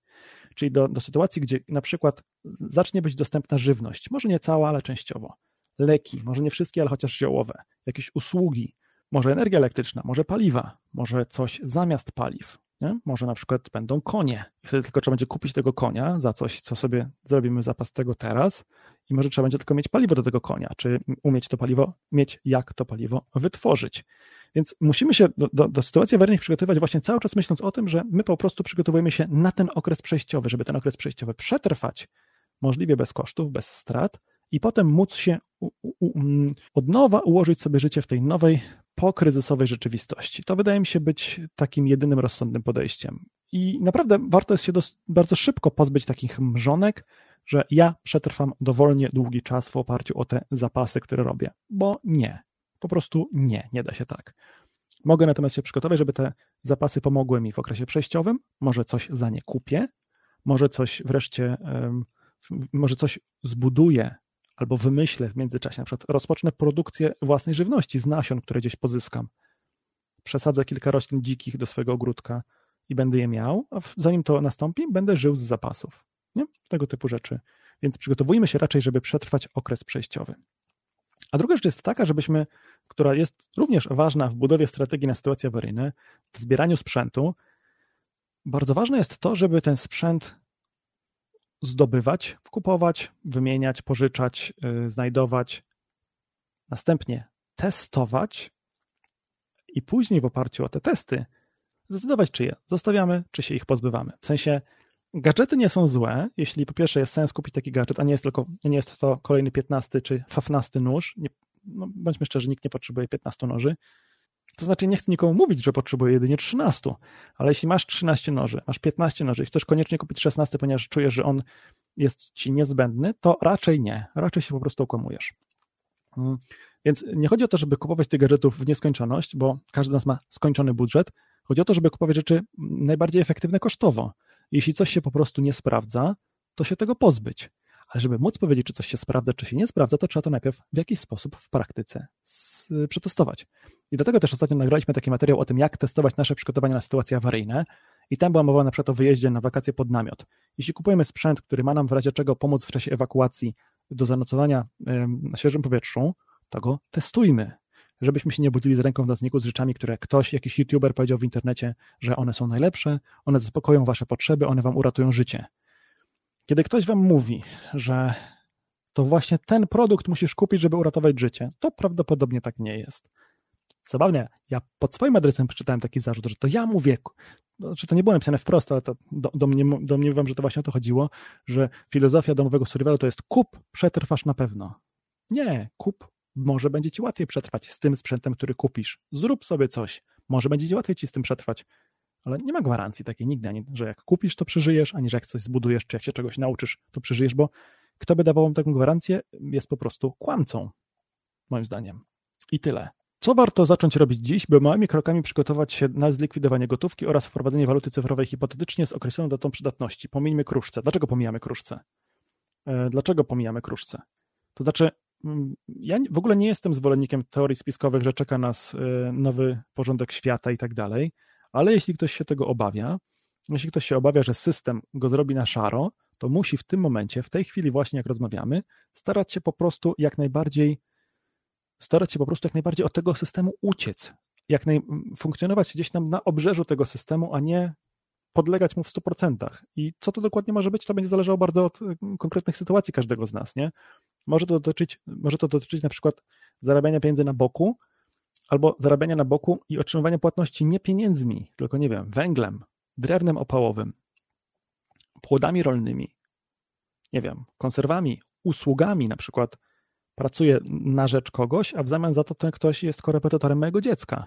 Czyli do, do sytuacji, gdzie na przykład zacznie być dostępna żywność, może nie cała, ale częściowo, leki, może nie wszystkie, ale chociaż ziołowe, jakieś usługi, może energia elektryczna, może paliwa, może coś zamiast paliw. Nie? Może na przykład będą konie. Wtedy tylko trzeba będzie kupić tego konia za coś, co sobie zrobimy zapas tego teraz, i może trzeba będzie tylko mieć paliwo do tego konia, czy umieć to paliwo, mieć jak to paliwo wytworzyć. Więc musimy się do, do, do sytuacji awaryjnych przygotowywać właśnie cały czas myśląc o tym, że my po prostu przygotowujemy się na ten okres przejściowy, żeby ten okres przejściowy przetrwać możliwie bez kosztów, bez strat i potem móc się u, u, mm, od nowa ułożyć sobie życie w tej nowej, pokryzysowej rzeczywistości. To wydaje mi się być takim jedynym rozsądnym podejściem. I naprawdę warto jest się dos- bardzo szybko pozbyć takich mrzonek, że ja przetrwam dowolnie długi czas w oparciu o te zapasy, które robię, bo nie. Po prostu nie, nie da się tak. Mogę natomiast się przygotować, żeby te zapasy pomogły mi w okresie przejściowym, może coś za nie kupię, może coś wreszcie, może coś zbuduję albo wymyślę w międzyczasie, na przykład rozpocznę produkcję własnej żywności z nasion, które gdzieś pozyskam. Przesadzę kilka roślin dzikich do swojego ogródka i będę je miał, a zanim to nastąpi, będę żył z zapasów. Nie? Tego typu rzeczy. Więc przygotowujmy się raczej, żeby przetrwać okres przejściowy. A druga rzecz jest taka, żebyśmy, która jest również ważna w budowie strategii na sytuacje awaryjne, w zbieraniu sprzętu, bardzo ważne jest to, żeby ten sprzęt zdobywać, kupować, wymieniać, pożyczać, yy, znajdować, następnie testować i później w oparciu o te testy zdecydować, czy je zostawiamy, czy się ich pozbywamy. W sensie Gadżety nie są złe, jeśli po pierwsze jest sens kupić taki gadżet, a nie jest tylko, nie jest to kolejny 15 czy 15 nóż. Nie, no, bądźmy szczerzy, nikt nie potrzebuje 15 noży. To znaczy, nie chcę nikomu mówić, że potrzebuje jedynie 13, ale jeśli masz 13 noży, masz 15 noży i chcesz koniecznie kupić 16, ponieważ czujesz, że on jest ci niezbędny, to raczej nie. Raczej się po prostu okłamujesz. Mm, więc nie chodzi o to, żeby kupować tych gadżetów w nieskończoność, bo każdy z nas ma skończony budżet. Chodzi o to, żeby kupować rzeczy najbardziej efektywne kosztowo. Jeśli coś się po prostu nie sprawdza, to się tego pozbyć. Ale żeby móc powiedzieć, czy coś się sprawdza, czy się nie sprawdza, to trzeba to najpierw w jakiś sposób w praktyce przetestować. I dlatego też ostatnio nagraliśmy taki materiał o tym, jak testować nasze przygotowania na sytuacje awaryjne. I tam była mowa na przykład o wyjeździe na wakacje pod namiot. Jeśli kupujemy sprzęt, który ma nam w razie czego pomóc w czasie ewakuacji do zanocowania na świeżym powietrzu, to go testujmy. Żebyśmy się nie budzili z ręką w nocniku z rzeczami, które ktoś, jakiś youtuber powiedział w internecie, że one są najlepsze, one zaspokoją wasze potrzeby, one wam uratują życie. Kiedy ktoś wam mówi, że to właśnie ten produkt musisz kupić, żeby uratować życie, to prawdopodobnie tak nie jest. Zabawnie, ja pod swoim adresem przeczytałem taki zarzut, że to ja mówię, znaczy to nie było napisane wprost, ale to do, do mnie, domniemywam, że to właśnie o to chodziło, że filozofia domowego survivalu to jest kup, przetrwasz na pewno. Nie, kup, może będzie ci łatwiej przetrwać z tym sprzętem, który kupisz. Zrób sobie coś, może będzie ci łatwiej ci z tym przetrwać. Ale nie ma gwarancji takiej nigdy, ani, że jak kupisz, to przeżyjesz, ani że jak coś zbudujesz, czy jak się czegoś nauczysz, to przeżyjesz, bo kto by dawał wam taką gwarancję, jest po prostu kłamcą, moim zdaniem. I tyle. Co warto zacząć robić dziś, by małymi krokami przygotować się na zlikwidowanie gotówki oraz wprowadzenie waluty cyfrowej hipotetycznie z określoną datą przydatności? Pomijmy kruszce. Dlaczego pomijamy kruszce? E, dlaczego pomijamy kruszce? To znaczy, mm, ja w ogóle nie jestem zwolennikiem teorii spiskowych, że czeka nas e, nowy porządek świata i tak dalej, ale jeśli ktoś się tego obawia, jeśli ktoś się obawia, że system go zrobi na szaro, to musi w tym momencie, w tej chwili właśnie jak rozmawiamy, starać się po prostu jak najbardziej starać się po prostu jak najbardziej od tego systemu uciec, jak naj, funkcjonować gdzieś tam na obrzeżu tego systemu, a nie podlegać mu w 100%. I co to dokładnie może być, to będzie zależało bardzo od konkretnych sytuacji każdego z nas, nie? Może to dotyczyć, może to dotyczyć na przykład zarabiania pieniędzy na boku, albo zarabiania na boku i otrzymywania płatności nie pieniędzmi, tylko nie wiem, węglem, drewnem opałowym, płodami rolnymi, nie wiem, konserwami, usługami, na przykład pracuję na rzecz kogoś, a w zamian za to ten ktoś jest korepetytorem mojego dziecka.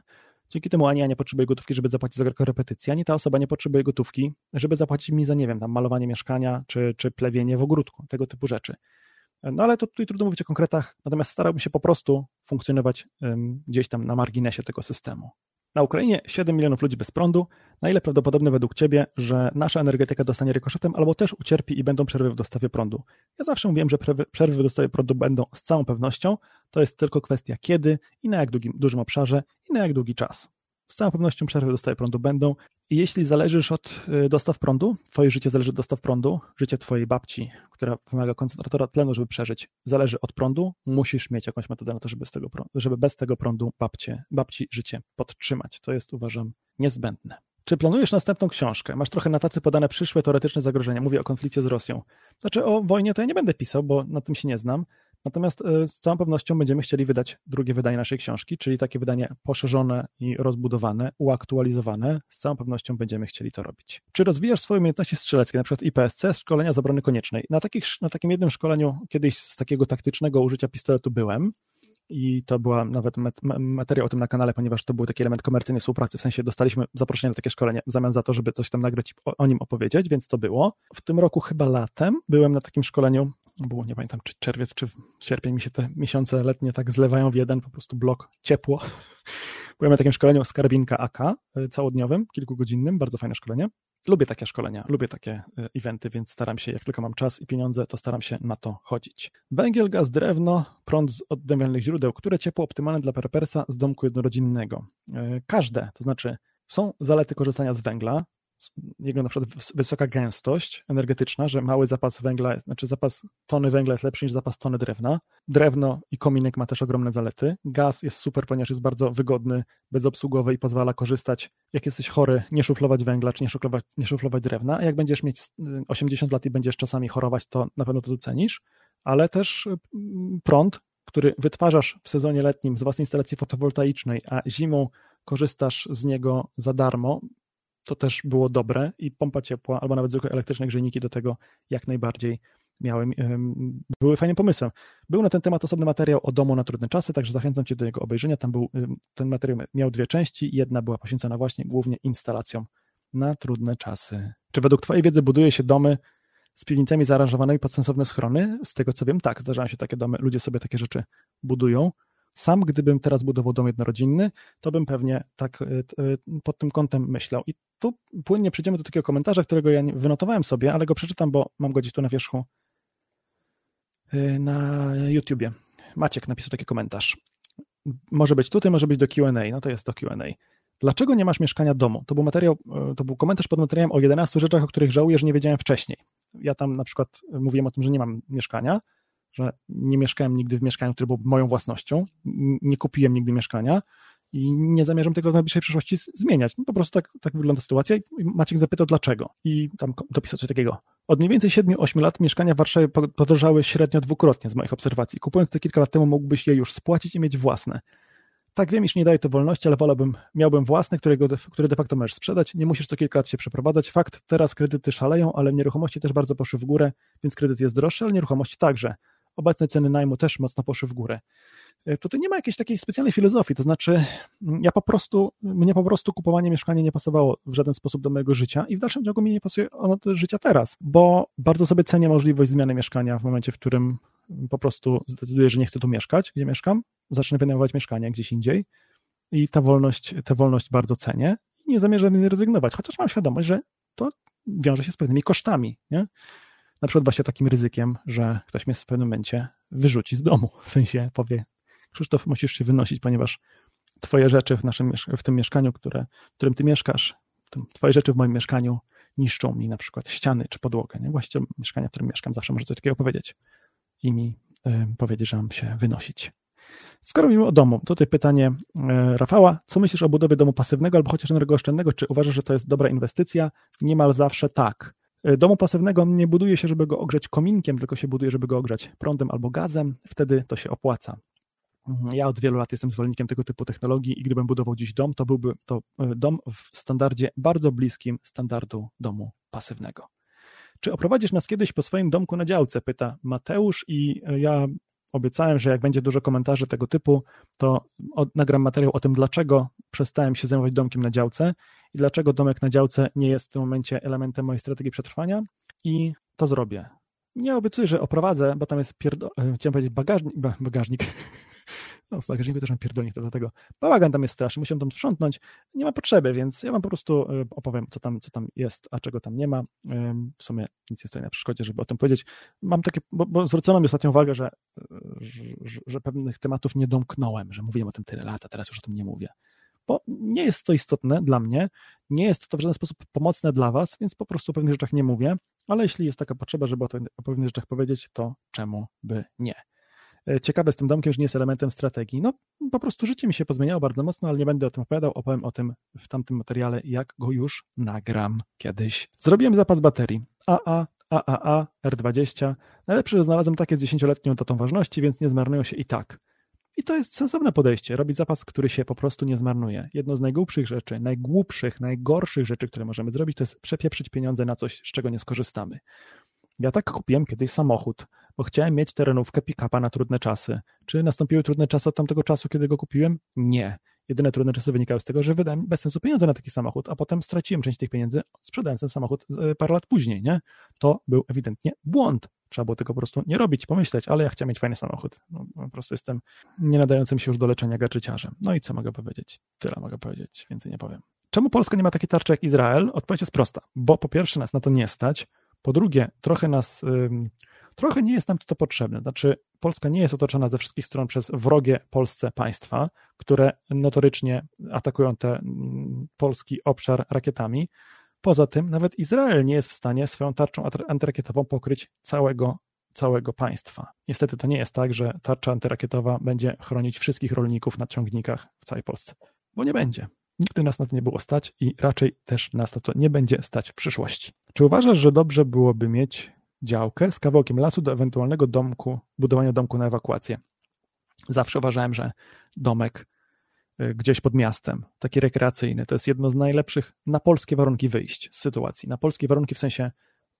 Dzięki temu ani ja nie potrzebuję gotówki, żeby zapłacić za korepetycję, ani ta osoba nie potrzebuje gotówki, żeby zapłacić mi za, nie wiem, tam malowanie mieszkania, czy, czy plewienie w ogródku, tego typu rzeczy. No ale to tutaj trudno mówić o konkretach, natomiast starałbym się po prostu funkcjonować gdzieś tam na marginesie tego systemu. Na Ukrainie 7 milionów ludzi bez prądu. Na ile prawdopodobne według Ciebie, że nasza energetyka dostanie rykoszetem albo też ucierpi i będą przerwy w dostawie prądu? Ja zawsze mówiłem, że przerwy w dostawie prądu będą z całą pewnością. To jest tylko kwestia kiedy i na jak długim, dużym obszarze i na jak długi czas. Z całą pewnością przerwy w dostawie prądu będą. Jeśli zależysz od y, dostaw prądu, Twoje życie zależy od dostaw prądu, życie Twojej babci, która wymaga koncentratora tlenu, żeby przeżyć, zależy od prądu, musisz mieć jakąś metodę na to, żeby, z tego, żeby bez tego prądu babcie, babci życie podtrzymać. To jest, uważam, niezbędne. Czy planujesz następną książkę? Masz trochę na tacy podane przyszłe teoretyczne zagrożenia. Mówię o konflikcie z Rosją. Znaczy o wojnie to ja nie będę pisał, bo na tym się nie znam, Natomiast e, z całą pewnością będziemy chcieli wydać drugie wydanie naszej książki, czyli takie wydanie poszerzone i rozbudowane, uaktualizowane. Z całą pewnością będziemy chcieli to robić. Czy rozwijasz swoje umiejętności strzeleckie, na przykład IPSC, szkolenia z obrony koniecznej? Na, takich, na takim jednym szkoleniu kiedyś z takiego taktycznego użycia pistoletu byłem i to była nawet materiał o tym na kanale, ponieważ to był taki element komercyjnej współpracy, w sensie dostaliśmy zaproszenie na takie szkolenie w zamian za to, żeby coś tam nagrać i o, o nim opowiedzieć, więc to było. W tym roku chyba latem byłem na takim szkoleniu było, nie pamiętam, czy czerwiec, czy sierpień mi się te miesiące letnie tak zlewają w jeden po prostu blok ciepło. [LAUGHS] Byłem na takim szkoleniu z karabinka AK e, całodniowym, kilkugodzinnym, bardzo fajne szkolenie. Lubię takie szkolenia, lubię takie e, eventy, więc staram się, jak tylko mam czas i pieniądze, to staram się na to chodzić. Węgiel, gaz, drewno, prąd z odnawialnych źródeł, które ciepło optymalne dla prepersa z domku jednorodzinnego. E, każde, to znaczy są zalety korzystania z węgla, jego na przykład wysoka gęstość energetyczna, że mały zapas węgla, znaczy zapas tony węgla jest lepszy niż zapas tony drewna. Drewno i kominek ma też ogromne zalety. Gaz jest super, ponieważ jest bardzo wygodny, bezobsługowy i pozwala korzystać, jak jesteś chory, nie szuflować węgla, czy nie szuflować, nie szuflować drewna. Jak będziesz mieć 80 lat i będziesz czasami chorować, to na pewno to docenisz. Ale też mm, prąd, który wytwarzasz w sezonie letnim z własnej instalacji fotowoltaicznej, a zimą korzystasz z niego za darmo, to też było dobre i pompa ciepła, albo nawet zwykłe elektryczne grzejniki do tego jak najbardziej miały, były fajnym pomysłem. Był na ten temat osobny materiał o domu na trudne czasy, także zachęcam Cię do jego obejrzenia. Tam był, ten materiał miał dwie części, jedna była poświęcona właśnie głównie instalacjom na trudne czasy. Czy według Twojej wiedzy buduje się domy z piwnicami zaaranżowanymi pod sensowne schrony? Z tego co wiem, tak, zdarzają się takie domy, ludzie sobie takie rzeczy budują. Sam, gdybym teraz budował dom jednorodzinny, to bym pewnie tak e, e, pod tym kątem myślał. I tu płynnie przejdziemy do takiego komentarza, którego ja wynotowałem sobie, ale go przeczytam, bo mam go gdzieś tu na wierzchu e, na YouTubie. Maciek napisał taki komentarz. Może być tutaj, może być do Q&A. No to jest do Q&A. Dlaczego nie masz mieszkania domu? To był materiał, to był komentarz pod materiałem o 11 rzeczach, o których żałuję, że nie wiedziałem wcześniej. Ja tam na przykład mówiłem o tym, że nie mam mieszkania, że nie mieszkałem nigdy w mieszkaniu, które było moją własnością, nie kupiłem nigdy mieszkania i nie zamierzam tego w najbliższej przyszłości zmieniać. No po prostu tak, tak wygląda sytuacja i Maciek zapytał dlaczego i tam dopisał coś takiego. Od mniej więcej 7-8 lat mieszkania w Warszawie podrożały średnio dwukrotnie z moich obserwacji. Kupując te kilka lat temu mógłbyś je już spłacić i mieć własne. Tak, wiem, iż nie daje to wolności, ale wolałbym, miałbym własne, którego, które de facto możesz sprzedać. Nie musisz co kilka lat się przeprowadzać. Fakt, teraz kredyty szaleją, ale nieruchomości też bardzo poszły w górę, więc kredyt jest droższy, ale nieruchomości także. Obecne ceny najmu też mocno poszły w górę. E, tutaj nie ma jakiejś takiej specjalnej filozofii, to znaczy mm, ja po prostu, mnie po prostu kupowanie mieszkania nie pasowało w żaden sposób do mojego życia i w dalszym ciągu mi nie pasuje ono do życia teraz, bo bardzo sobie cenię możliwość zmiany mieszkania w momencie, w którym po prostu zdecyduję, że nie chcę tu mieszkać, gdzie mieszkam, zacznę wynajmować mieszkanie gdzieś indziej i ta wolność, tę wolność bardzo cenię i nie zamierzam z niej rezygnować, chociaż mam świadomość, że to wiąże się z pewnymi kosztami, nie? Na przykład właśnie takim ryzykiem, że ktoś mnie w pewnym momencie wyrzuci z domu, w sensie powie, Krzysztof, musisz się wynosić, ponieważ twoje rzeczy w, naszym, w tym mieszkaniu, które, w którym ty mieszkasz, twoje rzeczy w moim mieszkaniu niszczą mi na przykład ściany czy podłogę. Nie? Właściciel mieszkania, w którym mieszkam, zawsze może coś takiego powiedzieć i mi y, powiedzieć, że mam się wynosić. Skoro mówimy o domu, tutaj pytanie y, Rafała. Co myślisz o budowie domu pasywnego albo chociaż energooszczędnego? Czy uważasz, że to jest dobra inwestycja? Niemal zawsze tak. Y, domu pasywnego nie buduje się, żeby go ogrzeć kominkiem, tylko się buduje, żeby go ogrzać prądem albo gazem. Wtedy to się opłaca. Mhm. Ja od wielu lat jestem zwolennikiem tego typu technologii i gdybym budował dziś dom, to byłby to e, dom w standardzie bardzo bliskim standardu domu pasywnego. Czy oprowadzisz nas kiedyś po swoim domku na działce? Pyta Mateusz i e, ja obiecałem, że jak będzie dużo komentarzy tego typu, to nagram materiał o tym, dlaczego przestałem się zajmować domkiem na działce i dlaczego domek na działce nie jest w tym momencie elementem mojej strategii przetrwania i to zrobię. Nie obiecuję, że oprowadzę, bo tam jest pierdo... E, chciałem powiedzieć bagażnik, bagażnik [LAUGHS] no, w bagażniku też mam pierdolnik, to dlatego bałagan tam jest straszny, musiałem tam sprzątnąć, nie ma potrzeby, więc ja wam po prostu e, opowiem, co tam, co tam jest, a czego tam nie ma. W sumie nic nie stoi na przeszkodzie, żeby o tym powiedzieć. Mam takie, bo, bo zwrócono mi ostatnią uwagę, że, że, że pewnych tematów nie domknąłem, że mówiłem o tym tyle lat, a teraz już o tym nie mówię bo nie jest to istotne dla mnie, nie jest to w żaden sposób pomocne dla Was, więc po prostu o pewnych rzeczach nie mówię, ale jeśli jest taka potrzeba, żeby o, o pewnych rzeczach powiedzieć, to czemu by nie? E, ciekawe z tym domkiem, że nie jest elementem strategii. No, po prostu życie mi się pozmieniało bardzo mocno, ale nie będę o tym opowiadał. Opowiem o tym w tamtym materiale, jak go już nagram kiedyś. Zrobiłem zapas baterii AA, AAA, R20. Najlepsze, że znalazłem takie z 10-letnią datą ważności, więc nie zmarnują się i tak. I to jest sensowne podejście, robić zapas, który się po prostu nie zmarnuje. Jedno z najgłupszych rzeczy, najgłupszych, najgorszych rzeczy, które możemy zrobić, to jest przepieprzyć pieniądze na coś, z czego nie skorzystamy. Ja tak kupiłem kiedyś samochód, bo chciałem mieć terenówkę pick-upa na trudne czasy. Czy nastąpiły trudne czasy od tamtego czasu, kiedy go kupiłem? Nie. Jedyne trudne czasy wynikały z tego, że wydałem bez sensu pieniądze na taki samochód, a potem straciłem część tych pieniędzy, sprzedałem ten samochód e, parę lat później, nie? To był ewidentnie błąd. Trzeba było tego po prostu nie robić, pomyśleć, ale ja chciałem mieć fajny samochód. No, po prostu jestem nie nadającym się już do leczenia gaczyciarzem. No i co mogę powiedzieć? Tyle mogę powiedzieć, więcej nie powiem. Czemu Polska nie ma takiej tarczy jak Izrael? Odpowiedź jest prosta, bo po pierwsze nas na to nie stać, po drugie, trochę nas, trochę nie jest nam to potrzebne. Znaczy, Polska nie jest otoczona ze wszystkich stron przez wrogie Polsce państwa, które notorycznie atakują ten mm, polski obszar rakietami. Poza tym, nawet Izrael nie jest w stanie swoją tarczą antyrakietową pokryć całego, całego państwa. Niestety to nie jest tak, że tarcza antyrakietowa będzie chronić wszystkich rolników na ciągnikach w całej Polsce, bo nie będzie. Nigdy nas na to nie było stać i raczej też nas na to nie będzie stać w przyszłości. Czy uważasz, że dobrze byłoby mieć działkę z kawałkiem lasu do ewentualnego domku, budowania domku na ewakuację? Zawsze uważałem, że domek y, gdzieś pod miastem, taki rekreacyjny, to jest jedno z najlepszych na polskie warunki wyjść z sytuacji. Na polskie warunki w sensie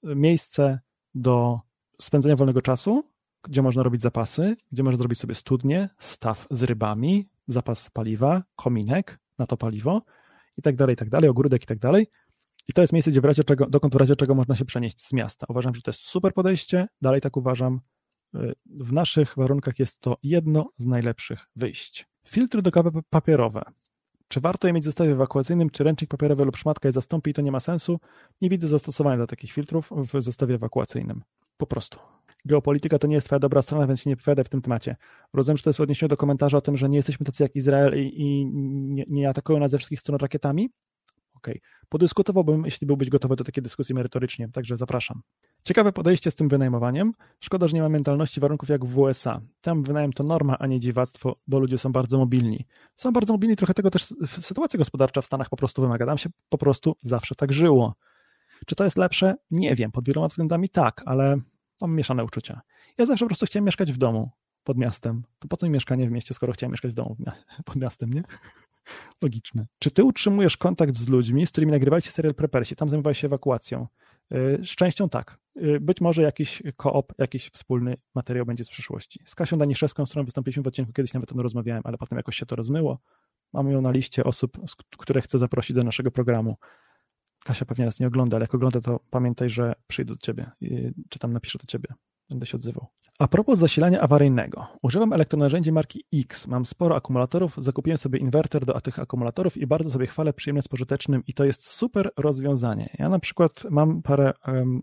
y, miejsce do spędzenia wolnego czasu, gdzie można robić zapasy, gdzie można zrobić sobie studnie, staw z rybami, zapas paliwa, kominek, na to paliwo i tak dalej, i tak dalej, ogródek i tak dalej. I to jest miejsce, gdzie w razie czego, dokąd w razie czego można się przenieść z miasta. Uważam, że to jest super podejście, dalej tak uważam. W naszych warunkach jest to jedno z najlepszych wyjść. Filtry do kawy papierowe. Czy warto je mieć w zestawie ewakuacyjnym, czy ręcznik papierowy lub szmatka je zastąpi i to nie ma sensu? Nie widzę zastosowania dla takich filtrów w zestawie ewakuacyjnym. Po prostu. geopolityka to nie jest twoja dobra strona, więc się nie wypowiadaj w tym temacie. Rozumiem, że to jest w odniesieniu do komentarza o tym, że nie jesteśmy tacy jak Izrael i, i nie, nie, atakują nas ze wszystkich stron rakietami? Okay. Podyskutowałbym, jeśli byłbyś gotowy do takiej dyskusji merytorycznie, także zapraszam. Ciekawe podejście z tym wynajmowaniem. Szkoda, że nie ma mentalności warunków jak w USA. Tam wynajem to norma, a nie dziwactwo, bo ludzie są bardzo mobilni. Są bardzo mobilni, trochę tego też sytuacja gospodarcza w Stanach po prostu wymaga. Tam się po prostu zawsze tak żyło. Czy to jest lepsze? Nie wiem. Pod wieloma względami tak, ale mam mieszane uczucia. Ja zawsze po prostu chciałem mieszkać w domu pod miastem. To po co mi mieszkanie w mieście, skoro chciałem mieszkać w domu [LAUGHS] pod miastem, nie? Logiczne. Czy ty utrzymujesz kontakt z ludźmi, z którymi nagrywaliście serial Prepersi? Tam zajmowałeś się ewakuacją. Y, z częścią tak. Y, być może jakiś koop, jakiś wspólny materiał będzie z przyszłości. Z Kasią Daniszewską, z którą wystąpiliśmy w odcinku, kiedyś nawet o tym rozmawiałem, ale potem jakoś się to rozmyło. Mamy ją na liście osób, które chcę zaprosić do naszego programu. Kasia pewnie nas nie ogląda, ale jak ogląda, to pamiętaj, że przyjdę do ciebie, czy tam napiszę do ciebie. Będę się odzywał. A propos zasilania awaryjnego. Używam elektronarzędzi marki X. Mam sporo akumulatorów, zakupiłem sobie inwerter do tych akumulatorów i bardzo sobie chwalę przyjemnie z pożytecznym i to jest super rozwiązanie. Ja na przykład mam parę um,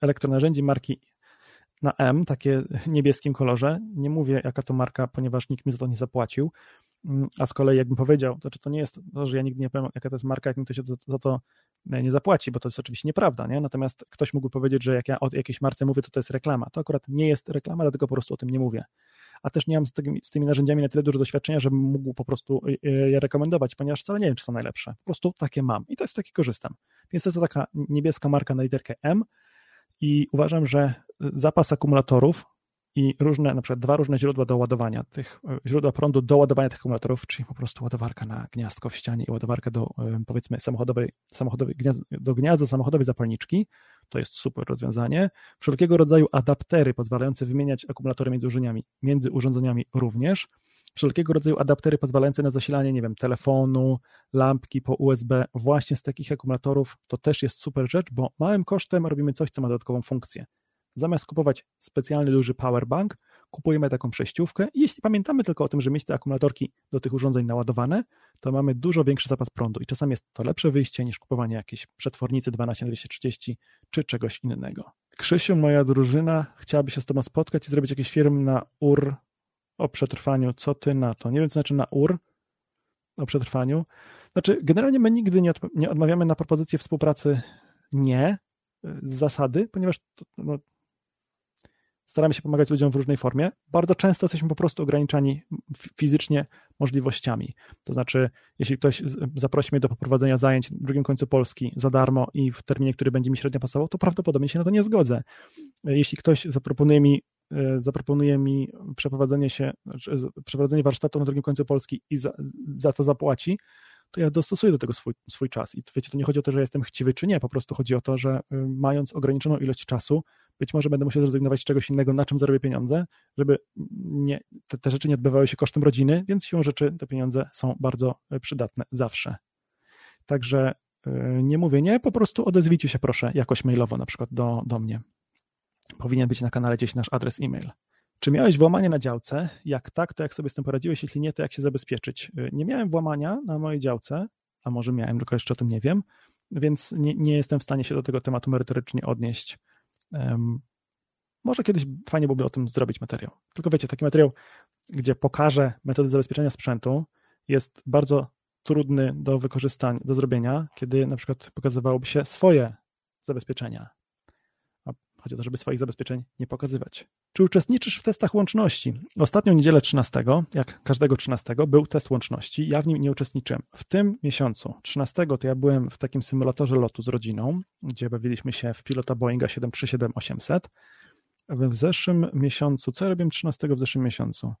elektronarzędzi marki na M, takie niebieskim kolorze. Nie mówię jaka to marka, ponieważ nikt mi za to nie zapłacił. Mm, a z kolei jakbym powiedział, to czy to nie jest to, że ja nigdy nie powiem, jaka to jest marka, jak mi ktoś za, za to nie zapłaci, bo to jest oczywiście nieprawda, nie? Natomiast ktoś mógłby powiedzieć, że jak ja o jakiejś marce mówię, to to jest reklama. To akurat nie jest reklama, dlatego po prostu o tym nie mówię. A też nie mam z, tymi, z tymi narzędziami na tyle dużo doświadczenia, żebym mógł po prostu e, e, je rekomendować, ponieważ wcale nie wiem, czy są najlepsze. Po prostu takie mam i to jest taki korzystam. Więc to jest taka niebieska marka na literkę M i uważam, że zapas akumulatorów i różne, na przykład dwa różne źródła do ładowania tych, e, źródła prądu do ładowania tych akumulatorów, czyli po prostu ładowarka na gniazdko w ścianie i ładowarka do e, powiedzmy samochodowej, samochodowej gniazd, do gniazda samochodowej zapalniczki, to jest super rozwiązanie. Wszelkiego rodzaju adaptery pozwalające wymieniać akumulatory między urządzeniami, między urządzeniami również. Wszelkiego rodzaju adaptery pozwalające na zasilanie, nie wiem, telefonu, lampki po USB właśnie z takich akumulatorów, to też jest super rzecz, bo małym kosztem robimy coś, co ma dodatkową funkcję. Zamiast kupować specjalny duży powerbank, kupujemy taką przejściówkę i jeśli pamiętamy tylko o tym, że mieć te akumulatorki do tych urządzeń naładowane, to mamy dużo większy zapas prądu i czasami jest to lepsze wyjście niż kupowanie jakiejś przetwornicy 12230 czy czegoś innego. Krzysiu, moja drużyna chciałaby się z tobą spotkać i zrobić jakiś film na UR o przetrwaniu. Co ty na to? Nie wiem, co znaczy na UR o przetrwaniu. Znaczy, generalnie my nigdy nie, od, nie odmawiamy na propozycję współpracy nie z zasady, ponieważ to, no, staramy się pomagać ludziom w różnej formie. Bardzo często jesteśmy po prostu ograniczani fizycznie możliwościami. To znaczy, jeśli ktoś zaprosi mnie do poprowadzenia zajęć w drugim końcu Polski za darmo i w terminie, który będzie mi średnio pasował, to prawdopodobnie się na to nie zgodzę. Jeśli ktoś zaproponuje mi e, zaproponuje mi przeprowadzenie się, znaczy, przeprowadzenie warsztatu na drugim końcu Polski i za, za to zapłaci, to ja dostosuję do tego swój, swój czas. I wiecie, to nie chodzi o to, że jestem chciwy czy nie, po prostu chodzi o to, że y, mając ograniczoną ilość czasu, być może będę musiał zrezygnować z czegoś innego, na czym zarobię pieniądze, żeby nie, te, te rzeczy nie odbywały się kosztem rodziny, więc siłą rzeczy te pieniądze są bardzo y, przydatne zawsze. Także y, nie mówię nie, po prostu odezwijcie się proszę jakoś mailowo na przykład do, do mnie. Powinien być na kanale gdzieś nasz adres e-mail. Czy miałeś włamanie na działce? Jak tak, to jak sobie z tym poradziłeś? Jeśli nie, to jak się zabezpieczyć? Y, nie miałem włamania na mojej działce, a może miałem, tylko jeszcze o tym nie wiem, więc nie, nie jestem w stanie się do tego tematu merytorycznie odnieść. Może kiedyś fajnie byłoby o tym zrobić materiał. Tylko wiecie, taki materiał, gdzie pokażę metody zabezpieczenia sprzętu, jest bardzo trudny do wykorzystania, do zrobienia, kiedy na przykład pokazywałoby się swoje zabezpieczenia. Chodzi o to, żeby swoich zabezpieczeń nie pokazywać. Czy uczestniczysz w testach łączności? Ostatnią niedzielę 13, jak każdego 13, był test łączności. Ja w nim nie uczestniczyłem. W tym miesiącu, 13, to ja byłem w takim symulatorze lotu z rodziną, gdzie bawiliśmy się w pilota Boeinga 737-800. W zeszłym miesiącu, co ja robiłem 13 w zeszłym miesiącu?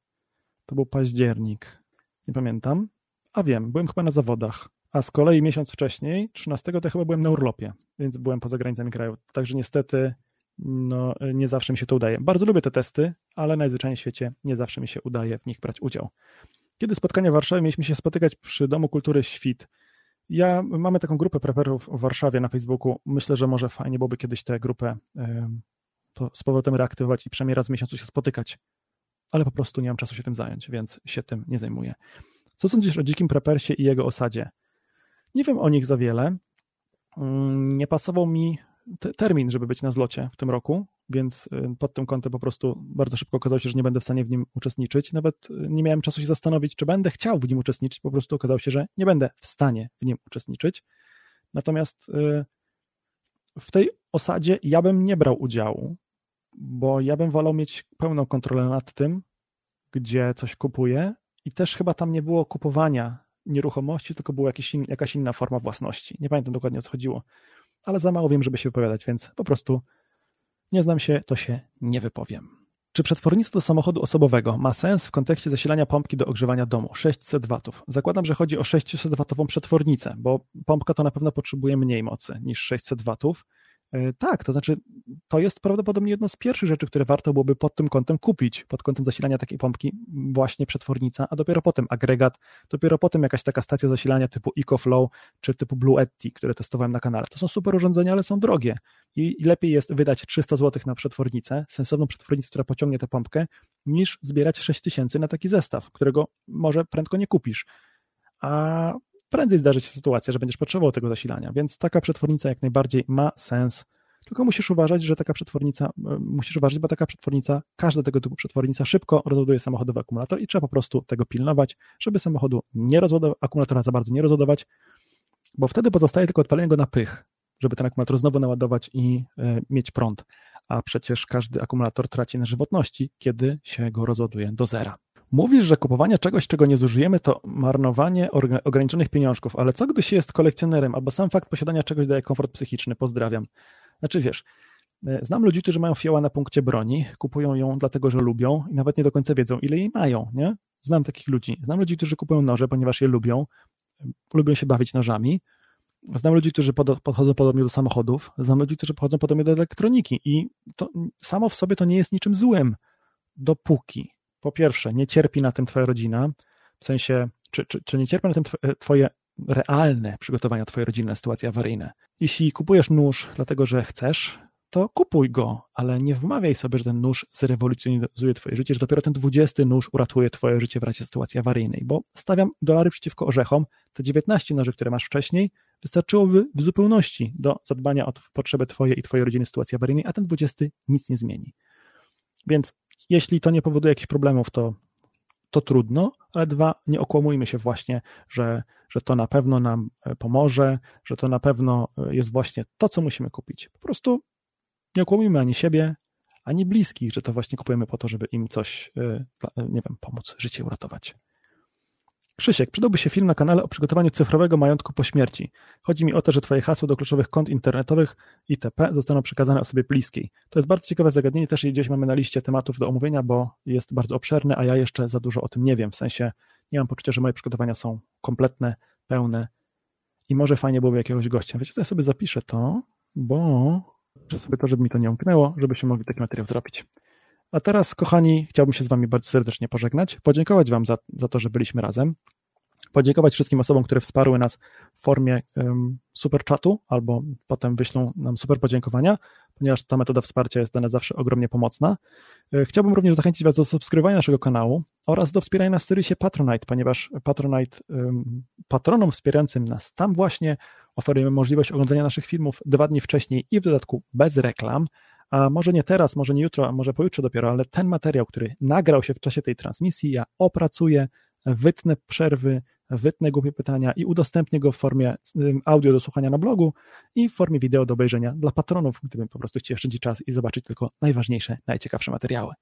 To był październik. Nie pamiętam. A wiem, byłem chyba na zawodach. A z kolei miesiąc wcześniej, 13, to chyba byłem na urlopie, więc byłem poza granicami kraju. Także niestety no, nie zawsze mi się to udaje. Bardzo lubię te testy, ale najzwyczajniej w świecie nie zawsze mi się udaje w nich brać udział. Kiedy spotkania w Warszawie, mieliśmy się spotykać przy Domu Kultury Świt. Ja mamy taką grupę preperów w Warszawie na Facebooku. Myślę, że może fajnie byłoby kiedyś tę grupę to z powrotem reaktywować i przynajmniej raz w miesiącu się spotykać. Ale po prostu nie mam czasu się tym zająć, więc się tym nie zajmuję. Co sądzisz o dzikim prepersie i jego osadzie? Nie wiem o nich za wiele. Mm, nie pasował mi termin, żeby być na zlocie w tym roku. więc y, pod tym kątem po prostu bardzo szybko okazało się, że nie będę w stanie w nim uczestniczyć. Nawet y, nie miałem czasu się zastanowić, czy będę chciał w nim uczestniczyć, po prostu okazało się, że nie będę w stanie w nim uczestniczyć. Natomiast y, w tej osadzie ja bym nie brał udziału, bo ja bym wolał mieć pełną kontrolę nad tym, gdzie coś kupuję i też chyba tam nie było kupowania nieruchomości, tylko była jakiś in, jakaś inna forma własności. Nie pamiętam dokładnie o co chodziło, ale za mało wiem, żeby się wypowiadać, więc po prostu nie znam się, to się nie wypowiem. Czy przetwornica do samochodu osobowego ma sens w kontekście zasilania pompki do ogrzewania domu 600 W? Zakładam, że chodzi o 600 W przetwornicę, bo pompka to na pewno potrzebuje mniej mocy niż 600 W. E, tak, to znaczy to jest prawdopodobnie jedno z pierwszych rzeczy, które warto byłoby pod tym kątem kupić, pod kątem zasilania takiej pompki, właśnie przetwornica, a dopiero potem agregat, dopiero potem jakaś taka stacja zasilania typu EcoFlow czy typu Blue które testowałem na kanale. To są super urządzenia, ale są drogie i lepiej jest wydać 300 zł na przetwornicę, sensowną przetwornicę, która pociągnie tę pompkę, niż zbierać 6000 na taki zestaw, którego może prędko nie kupisz. A prędzej zdarzy się sytuacja, że będziesz potrzebował tego zasilania, więc taka przetwornica jak najbardziej ma sens. Tylko musisz uważać, że taka przetwornica, e, musisz uważać, bo taka przetwornica, każda tego typu przetwornica szybko rozładuje samochodowy akumulator i trzeba po prostu tego pilnować, żeby samochodu nie rozładować, akumulatora za bardzo nie rozładować, bo wtedy pozostaje tylko odpalenie go na pych, żeby ten akumulator znowu naładować i y, mieć prąd. A przecież każdy akumulator traci na żywotności, kiedy się go rozładuje do zera. Mówisz, że kupowanie czegoś, czego nie zużyjemy, to marnowanie ograniczonych pieniążków, ale co gdy się jest kolekcjonerem, albo sam fakt posiadania czegoś daje komfort psychiczny? Pozdrawiam. Znaczy wiesz, e, znam ludzi, którzy mają fioła na punkcie broni, kupują ją dlatego, że lubią i nawet nie do końca wiedzą, ile jej mają, nie? Znam takich ludzi. Znam ludzi, którzy kupują noże, ponieważ je lubią, lubią się bawić nożami. Znam ludzi, którzy podchodzą podobnie do samochodów, znam ludzi, którzy podchodzą podobnie do elektroniki i to samo w sobie to nie jest niczym złym, dopóki po pierwsze, nie cierpi na tym twoja rodzina, w sensie, czy, czy, czy nie cierpi na tym twoje realne przygotowania twojej rodziny na sytuacje awaryjne. Jeśli kupujesz nóż dlatego, że chcesz, to kupuj go, ale nie wmawiaj sobie, że ten nóż zrewolucjonizuje twoje życie, że dopiero ten dwudziesty nóż uratuje twoje życie w razie sytuacji awaryjnej, bo stawiam dolary przeciwko orzechom, te 19 noży, które masz wcześniej, wystarczyłoby w zupełności do zadbania o potrzeby twoje i twojej rodziny w sytuacji awaryjnej, a ten dwudziesty nic nie zmieni. Więc jeśli to nie powoduje jakichś problemów, to, to trudno, ale dwa, nie okłamujmy się właśnie, że, że to na pewno nam e, pomoże, że to na pewno e, jest właśnie to, co musimy kupić. Po prostu nie okłamujmy ani siebie, ani bliskich, że to właśnie kupujemy po to, żeby im coś, e, nie wiem, pomóc, życie uratować. Krzysiek, przydałby się film na kanale o przygotowaniu cyfrowego majątku po śmierci. Chodzi mi o to, że Twoje hasła do kluczowych kont internetowych itp. zostaną przekazane osobie bliskiej. To jest bardzo ciekawe zagadnienie, też gdzieś mamy na liście tematów do omówienia, bo jest bardzo obszerne, a ja jeszcze za dużo o tym nie wiem. W sensie nie mam poczucia, że moje przygotowania są kompletne, pełne i może fajnie byłoby jakiegoś gościa. Wiecie co, ja sobie zapiszę to, bo sobie to, żeby mi to nie umknęło, żebyśmy mogli taki materiał zrobić. A teraz, kochani, chciałbym się z Wami bardzo serdecznie pożegnać, podziękować Wam za, za to, że byliśmy razem, podziękować wszystkim osobom, które wsparły nas w formie um, super chatu albo potem wyślą nam super podziękowania, ponieważ ta metoda wsparcia jest dla nas zawsze ogromnie pomocna. E, chciałbym również zachęcić Was do subskrybowania naszego kanału oraz do wspierania nas w serwisie Patronite, ponieważ Patronite um, patronom wspierającym nas tam właśnie oferujemy możliwość oglądania naszych filmów dwa dni wcześniej i w dodatku bez reklam, a może nie teraz, może nie jutro, a może pojutrze dopiero, ale ten materiał, który nagrał się w czasie tej transmisji, ja opracuję, wytnę przerwy, wytnę głupie pytania i udostępnię go w formie audio do słuchania na blogu i w formie wideo do obejrzenia dla patronów, gdybym po prostu chciał oszczędzić czas i zobaczyć tylko najważniejsze, najciekawsze materiały.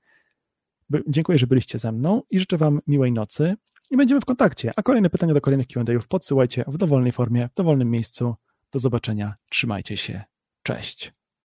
Dziękuję, że byliście ze mną i życzę Wam miłej nocy i będziemy w kontakcie. A kolejne pytania do kolejnych Q&A'ów podsyłajcie w dowolnej formie, w dowolnym miejscu. Do zobaczenia. Trzymajcie się. Cześć.